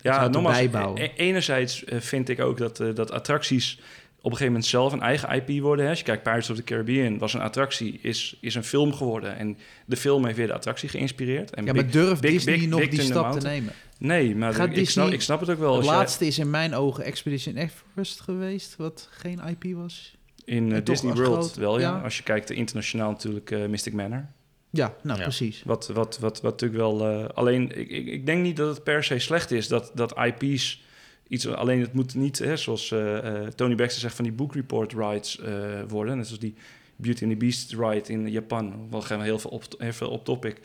Ja, het nogmaals, erbij bouwen. e- enerzijds eh, vind ik ook dat, eh, dat attracties op een gegeven moment zelf een eigen IP worden. Hè. Als je kijkt, Pirates of the Caribbean was een attractie, is, is een film geworden. En de film heeft weer de attractie geïnspireerd. En Ja, Big- maar durft Big- Disney Big- nog Big die stap te nemen? Nee, maar Gaat ik, ik, snap, ik snap het ook wel. Het jij- laatste is in mijn ogen Expedition Everest geweest, wat geen IP was. In eh, en Disney World groot- wel, ja. ja. Als je kijkt, eh, internationaal natuurlijk eh, Mystic Manor. Ja, nou Ja. precies. Wat, wat, wat, wat natuurlijk wel... eh, alleen, ik, ik, ik denk niet dat het per se slecht is dat, dat IP's iets... Alleen het moet niet, hè, zoals eh, eh, Tony Baxter zegt, van die book report rides eh, worden. Net zoals die Beauty and the Beast ride in Japan. Wel gaan we heel veel op, heel veel op topic.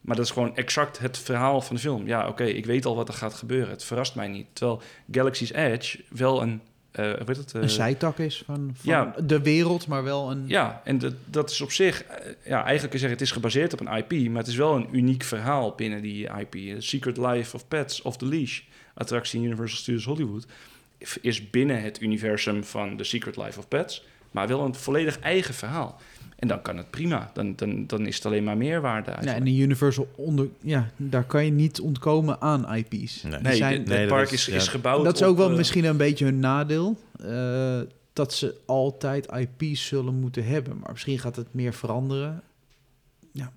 Maar dat is gewoon exact het verhaal van de film. Ja, oké, ik weet al wat er gaat gebeuren. Het verrast mij niet. Terwijl Galaxy's Edge wel een... heet het? eh, een zijtak is van, van ja. de wereld, maar wel een... ja, en dat, dat is op zich, eh, ja, eigenlijk zeggen, het is gebaseerd op een IP, maar het is wel een uniek verhaal binnen die IP. The Secret Life of Pets of the Leash, attractie in Universal Studios Hollywood, is binnen het universum van The Secret Life of Pets, maar wel een volledig eigen verhaal. En dan kan het prima, dan, dan, dan is het alleen maar meerwaarde. Ja, eigenlijk. en de Universal onder, ja, daar kan je niet ontkomen aan IP's. Nee. Die nee, zijn- nee, dat park is- is, ja. is gebouwd dat is ook op, wel eh, misschien een beetje hun nadeel. eh, dat ze altijd IP's zullen moeten hebben. Maar misschien gaat het meer veranderen. Ja,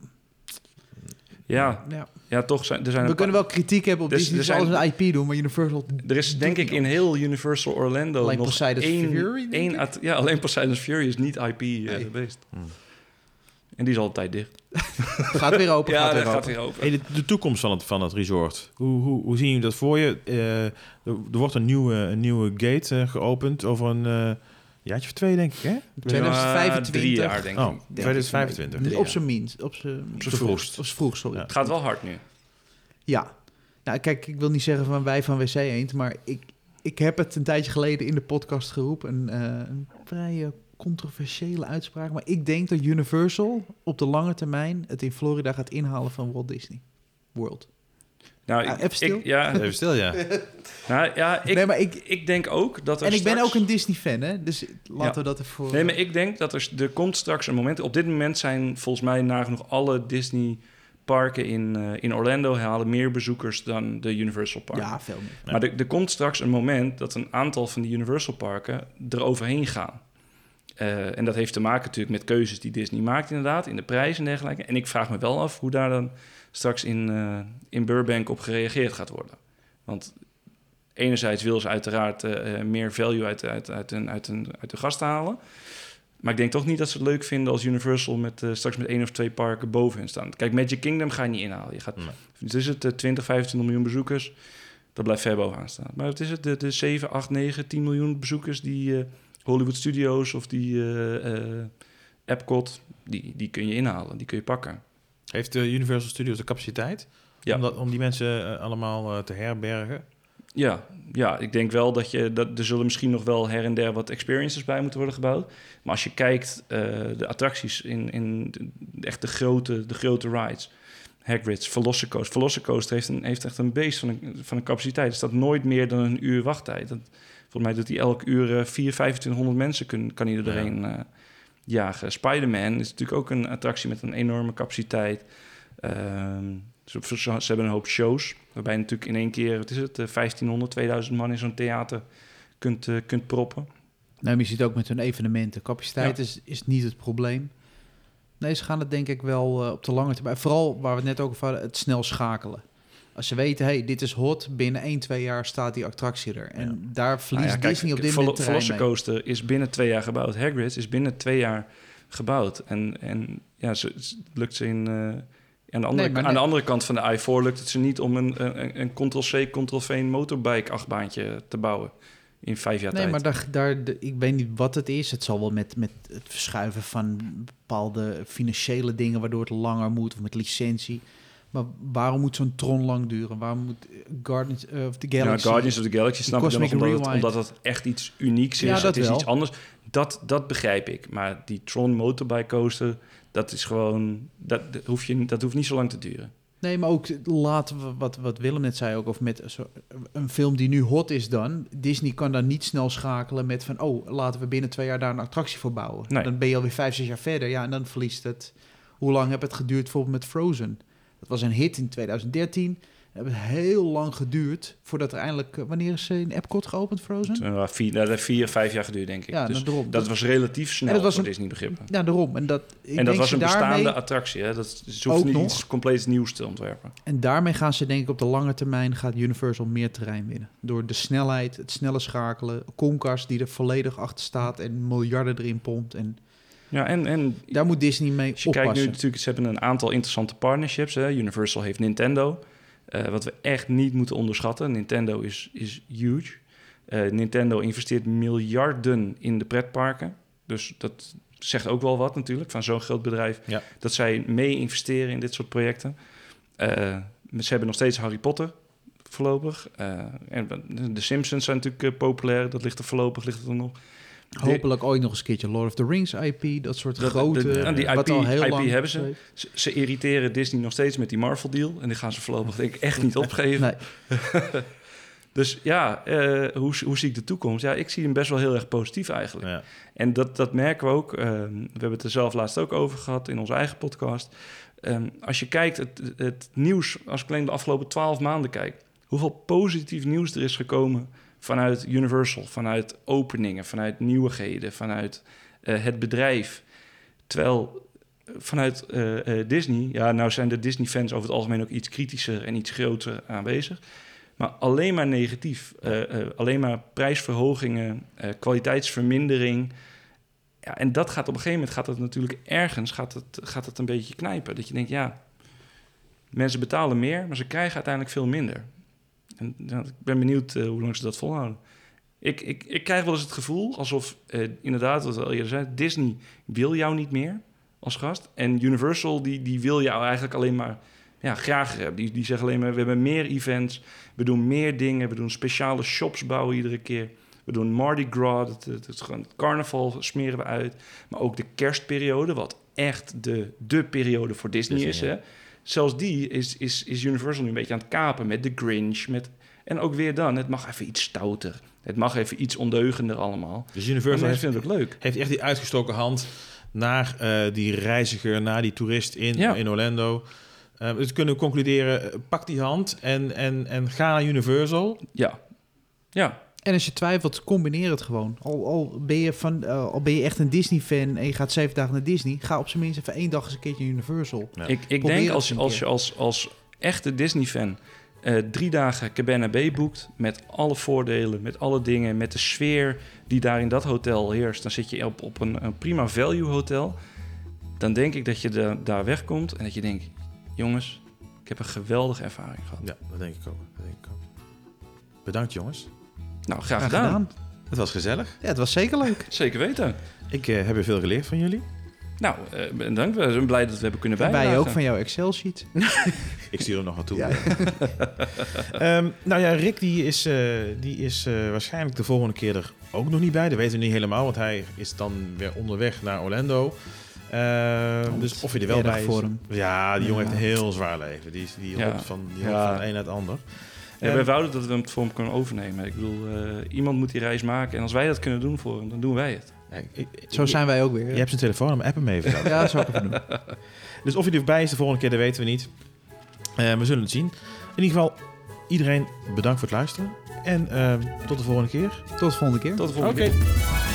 Ja. ja, toch zijn er zijn We kunnen wel kritiek hebben op Dus Disney. er alles een IP doen, maar Universal... Er is denk ik in heel Universal Orlando Alleen nog Poseidon's één, Fury, denk één ik? at- ja, alleen Poseidon's Fury is niet IP Nee. eh geweest. Hmm. En die is altijd dicht. Gaat weer open, gaat ja, weer dat open. gaat weer open. Hey, de, de toekomst van het, van het resort. Hoe, hoe, hoe zien jullie dat voor je? Eh, er, er wordt een nieuwe, een nieuwe gate eh, geopend over een eh jaartje of twee, denk ik, hè? 2025. Ja, drie jaar, denk Oh, ik. Denk ik. 2025. Op zijn minst. Op zijn Op zijn vroegst. Op zijn vroegst, sorry. Ja. Het gaat wel hard nu. Ja. Nou, kijk, ik wil niet zeggen van wij van WC Eend, maar ik, ik heb het een tijdje geleden in de podcast geroepen. Een, eh, een vrij eh, controversiële uitspraak. Maar ik denk dat Universal op de lange termijn het in Florida gaat inhalen van Walt Disney World. Nou, Ah, ik, even stil. ik- ja, Even stil, ja. nou, ja ik, nee, maar ik, ik denk ook dat er en ik ben ook een Disney-fan, hè? Dus laten Ja. we dat ervoor... Nee, maar ik denk dat er, er komt straks een moment... Op dit moment zijn volgens mij nagenoeg alle Disney parken in, eh, in Orlando... halen meer bezoekers dan de Universal parken. Ja, veel meer. Ja. Maar er, er komt straks een moment dat een aantal van die Universal parken er overheen gaan. Eh, en dat heeft te maken natuurlijk met keuzes die Disney maakt inderdaad, in de prijs en dergelijke. En ik vraag me wel af hoe daar dan straks in, eh, in Burbank op gereageerd gaat worden. Want enerzijds wil ze uiteraard eh, eh, meer value uit, uit, uit, een, uit, een, uit de gast halen. Maar ik denk toch niet dat ze het leuk vinden als Universal met, straks met één of twee parken boven hen staan. Kijk, Magic Kingdom ga je niet inhalen. Je gaat Nee. het is het, eh, 20, 25 miljoen bezoekers. Dat blijft ver bovenaan staan. Maar het is het, de, de 7, 8, 9, 10 miljoen bezoekers die Hollywood Studios of die Epcot, die, die kun je inhalen, die kun je pakken. Heeft de Universal Studios de capaciteit Ja. om, dat, om die mensen eh, allemaal eh, te herbergen? Ja, ja, ik denk wel dat je dat er zullen misschien nog wel her en der wat experiences bij moeten worden gebouwd. Maar als je kijkt uh, de attracties in, in de, echt de grote, de grote rides, Hagrid's, Velocicoaster. Velocicoaster heeft, een, heeft echt een beest van een, van een capaciteit. Er staat nooit meer dan een uur wachttijd. Dat, volgens mij doet hij elk uur uh, 4, 2500 mensen kun, kan hij er doorheen ja. uh, jagen. Spider-Man is natuurlijk ook een attractie met een enorme capaciteit. Um, ze, ze, hebben een hoop shows, waarbij je natuurlijk in één keer, wat is het, 1500, 2000 man in zo'n theater kunt, uh, kunt proppen. Nou, je ziet ook met hun evenementen. Capaciteit ja. is, is niet het probleem. Nee, ze gaan het denk ik wel uh, op de lange termijn. Vooral waar we het net ook over hadden, het snel schakelen. Als ze weten, hey, dit is hot, binnen 1, 2 jaar staat die attractie er. En ja. daar verliest nou ja, kijk, Disney op dit moment Velocicoaster is binnen twee jaar gebouwd. Hagrid's is binnen twee jaar gebouwd. En, en ja, ze, het lukt ze in... Uh, aan de, andere, nee, aan de andere kant van de I-4 lukt het ze niet om een, een, een Ctrl-C, Ctrl-V motorbike achtbaantje te bouwen in vijf jaar nee, tijd. maar daar, daar, ik weet niet wat het is. Het zal wel met, met het verschuiven van bepaalde financiële dingen... waardoor het langer moet, of met licentie. Maar waarom moet zo'n Tron lang duren? Waarom moet Guardians uh, of the Galaxy... Ja, Guardians of the Galaxy snap ik dan nog, omdat het, omdat het echt iets unieks is. Ja, dat het is wel. iets anders. Dat, dat begrijp ik. Maar die Tron motorbike coaster... dat is gewoon... Dat, dat, hoef je, dat hoeft niet zo lang te duren. Nee, maar ook laten we, wat, wat Willem net zei, ook of met een film die nu hot is dan. Disney kan dan niet snel schakelen met van, oh, laten we binnen twee jaar daar een attractie voor bouwen. Nee. Dan ben je alweer vijf, zes jaar verder. Ja, en dan verliest het. Hoe lang heb het geduurd bijvoorbeeld met Frozen? Dat was een hit in 2013. hebben heel lang geduurd voordat er eindelijk... eh, wanneer is ze in Epcot geopend, Frozen? Vier, nou, dat heeft vier, vijf jaar geduurd, denk ik. Ja, dus nou, daarom. dat was relatief snel En dat was voor een- Disney begrippen. Ja, daarom. En dat, ik En dat denk was een bestaande attractie. Hè? Dat ze hoeft niet nog. iets compleet nieuws te ontwerpen. En daarmee gaan ze denk ik op de lange termijn gaat Universal meer terrein winnen. Door de snelheid, het snelle schakelen, Comcast die er volledig achter staat en miljarden erin pompt. En Ja, en, en daar moet Disney mee Als je kijkt nu natuurlijk, ze hebben een aantal interessante partnerships. Hè. Universal heeft Nintendo, eh, wat we echt niet moeten onderschatten. Nintendo is, is huge. Eh, Nintendo investeert miljarden in de pretparken. Dus dat zegt ook wel wat natuurlijk van zo'n groot bedrijf. Ja. Dat zij mee investeren in dit soort projecten. Eh, ze hebben nog steeds Harry Potter voorlopig. Eh, en de Simpsons zijn natuurlijk populair. Dat ligt er voorlopig ligt er nog. Hopelijk ooit nog eens een keertje Lord of the Rings IP, dat soort Dat- grote... dat- en die wat IP al heel IP lang hebben ze. Ze, ze irriteren Disney nog steeds met die Marvel-deal. En die gaan ze voorlopig denk ik echt niet opgeven. Nee, Dus ja, eh, hoe, hoe zie ik de toekomst? Ja, ik zie hem best wel heel erg positief eigenlijk. Ja. En dat, dat merken we ook. ehm, we hebben het er zelf laatst ook over gehad in onze eigen podcast. Ehm, als je kijkt, het, het nieuws, als ik alleen de afgelopen twaalf maanden kijk... hoeveel positief nieuws er is gekomen vanuit Universal... vanuit openingen, vanuit nieuwigheden, vanuit eh, het bedrijf. Terwijl vanuit eh, eh, Disney... ja, nou zijn de Disney-fans over het algemeen ook iets kritischer... en iets groter aanwezig... Maar alleen maar negatief. Alleen maar prijsverhogingen, kwaliteitsvermindering. Ja, en dat gaat op een gegeven moment gaat het natuurlijk ergens gaat het, gaat het een beetje knijpen. Dat je denkt, ja, mensen betalen meer, maar ze krijgen uiteindelijk veel minder. En ja, ik ben benieuwd eh, hoe lang ze dat volhouden. Ik, ik, ik krijg wel eens het gevoel alsof, eh, inderdaad, wat al eerder zei, Disney wil jou niet meer als gast. En Universal, die, die wil jou eigenlijk alleen maar ja, graag hebben. Die, die zeggen alleen maar, we hebben meer events, we doen meer dingen, we doen speciale shops bouwen iedere keer. We doen Mardi Gras, het, het, het, het carnaval smeren we uit. Maar ook de kerstperiode, wat echt de, de periode voor Disney, Disney, is. ja. Hè? Zelfs die is, is, is Universal nu een beetje aan het kapen met de Grinch. Met, en ook weer dan, het mag even iets stouter. Het mag even iets ondeugender allemaal. Dus Universal heeft, vinden het ook leuk. heeft echt die uitgestoken hand naar eh, die reiziger, naar die toerist in, Ja. in Orlando. Eh, dus kunnen we concluderen, eh, pak die hand en, en, en ga naar Universal. Ja. Ja, En als je twijfelt, combineer het gewoon. Al, al, ben, je van, eh, al ben je echt een Disney-fan en je gaat zeven dagen naar Disney... ga op zijn minst even één dag eens een keertje Universal. Ja. Ik, ik denk als, je- een als je als, als echte Disney-fan eh, drie dagen Cabana Bay boekt... met alle voordelen, met alle dingen, met de sfeer die daar in dat hotel heerst... dan zit je op, op een, een prima value hotel. Dan denk ik dat je da- daar wegkomt en dat je denkt... jongens, ik heb een geweldige ervaring gehad. Ja, dat denk ik ook. Dat denk ik ook. Bedankt jongens. Nou, graag, gedaan. Het was gezellig. Ja, het was zeker leuk. Zeker weten. Ik eh, heb weer veel geleerd van jullie. Nou, eh, bedankt. We zijn blij dat we hebben kunnen En bijdragen. wij ook van jouw Excel-sheet. Ik stuur hem nog naartoe. Ja. Ehm, nou ja, Rick die is, eh, die is eh, waarschijnlijk de volgende keer er ook nog niet bij. Dat weten we niet helemaal, want hij is dan weer onderweg naar Orlando. Ehm, dus of hij er wel bij is. voor hem. Ja, die jongen Ja. heeft een heel zwaar leven. Die, is- die Ja. van, die Ja. van het een naar het ander. Ja, wij wouden dat we hem voor hem kunnen overnemen. Ik bedoel, eh, iemand moet die reis maken. En als wij dat kunnen doen voor hem, dan doen wij het. ja, ik- ik- Zo zijn wij ook weer. Je hebt zijn telefoonnummer, app hem even. Ja, dat zou ik even doen. Dus of hij erbij is de volgende keer, dat weten we niet. Eh, we zullen het zien. In ieder geval, iedereen bedankt voor het luisteren. En ehm, tot de volgende keer. Tot de volgende keer. Tot de volgende Oké. keer.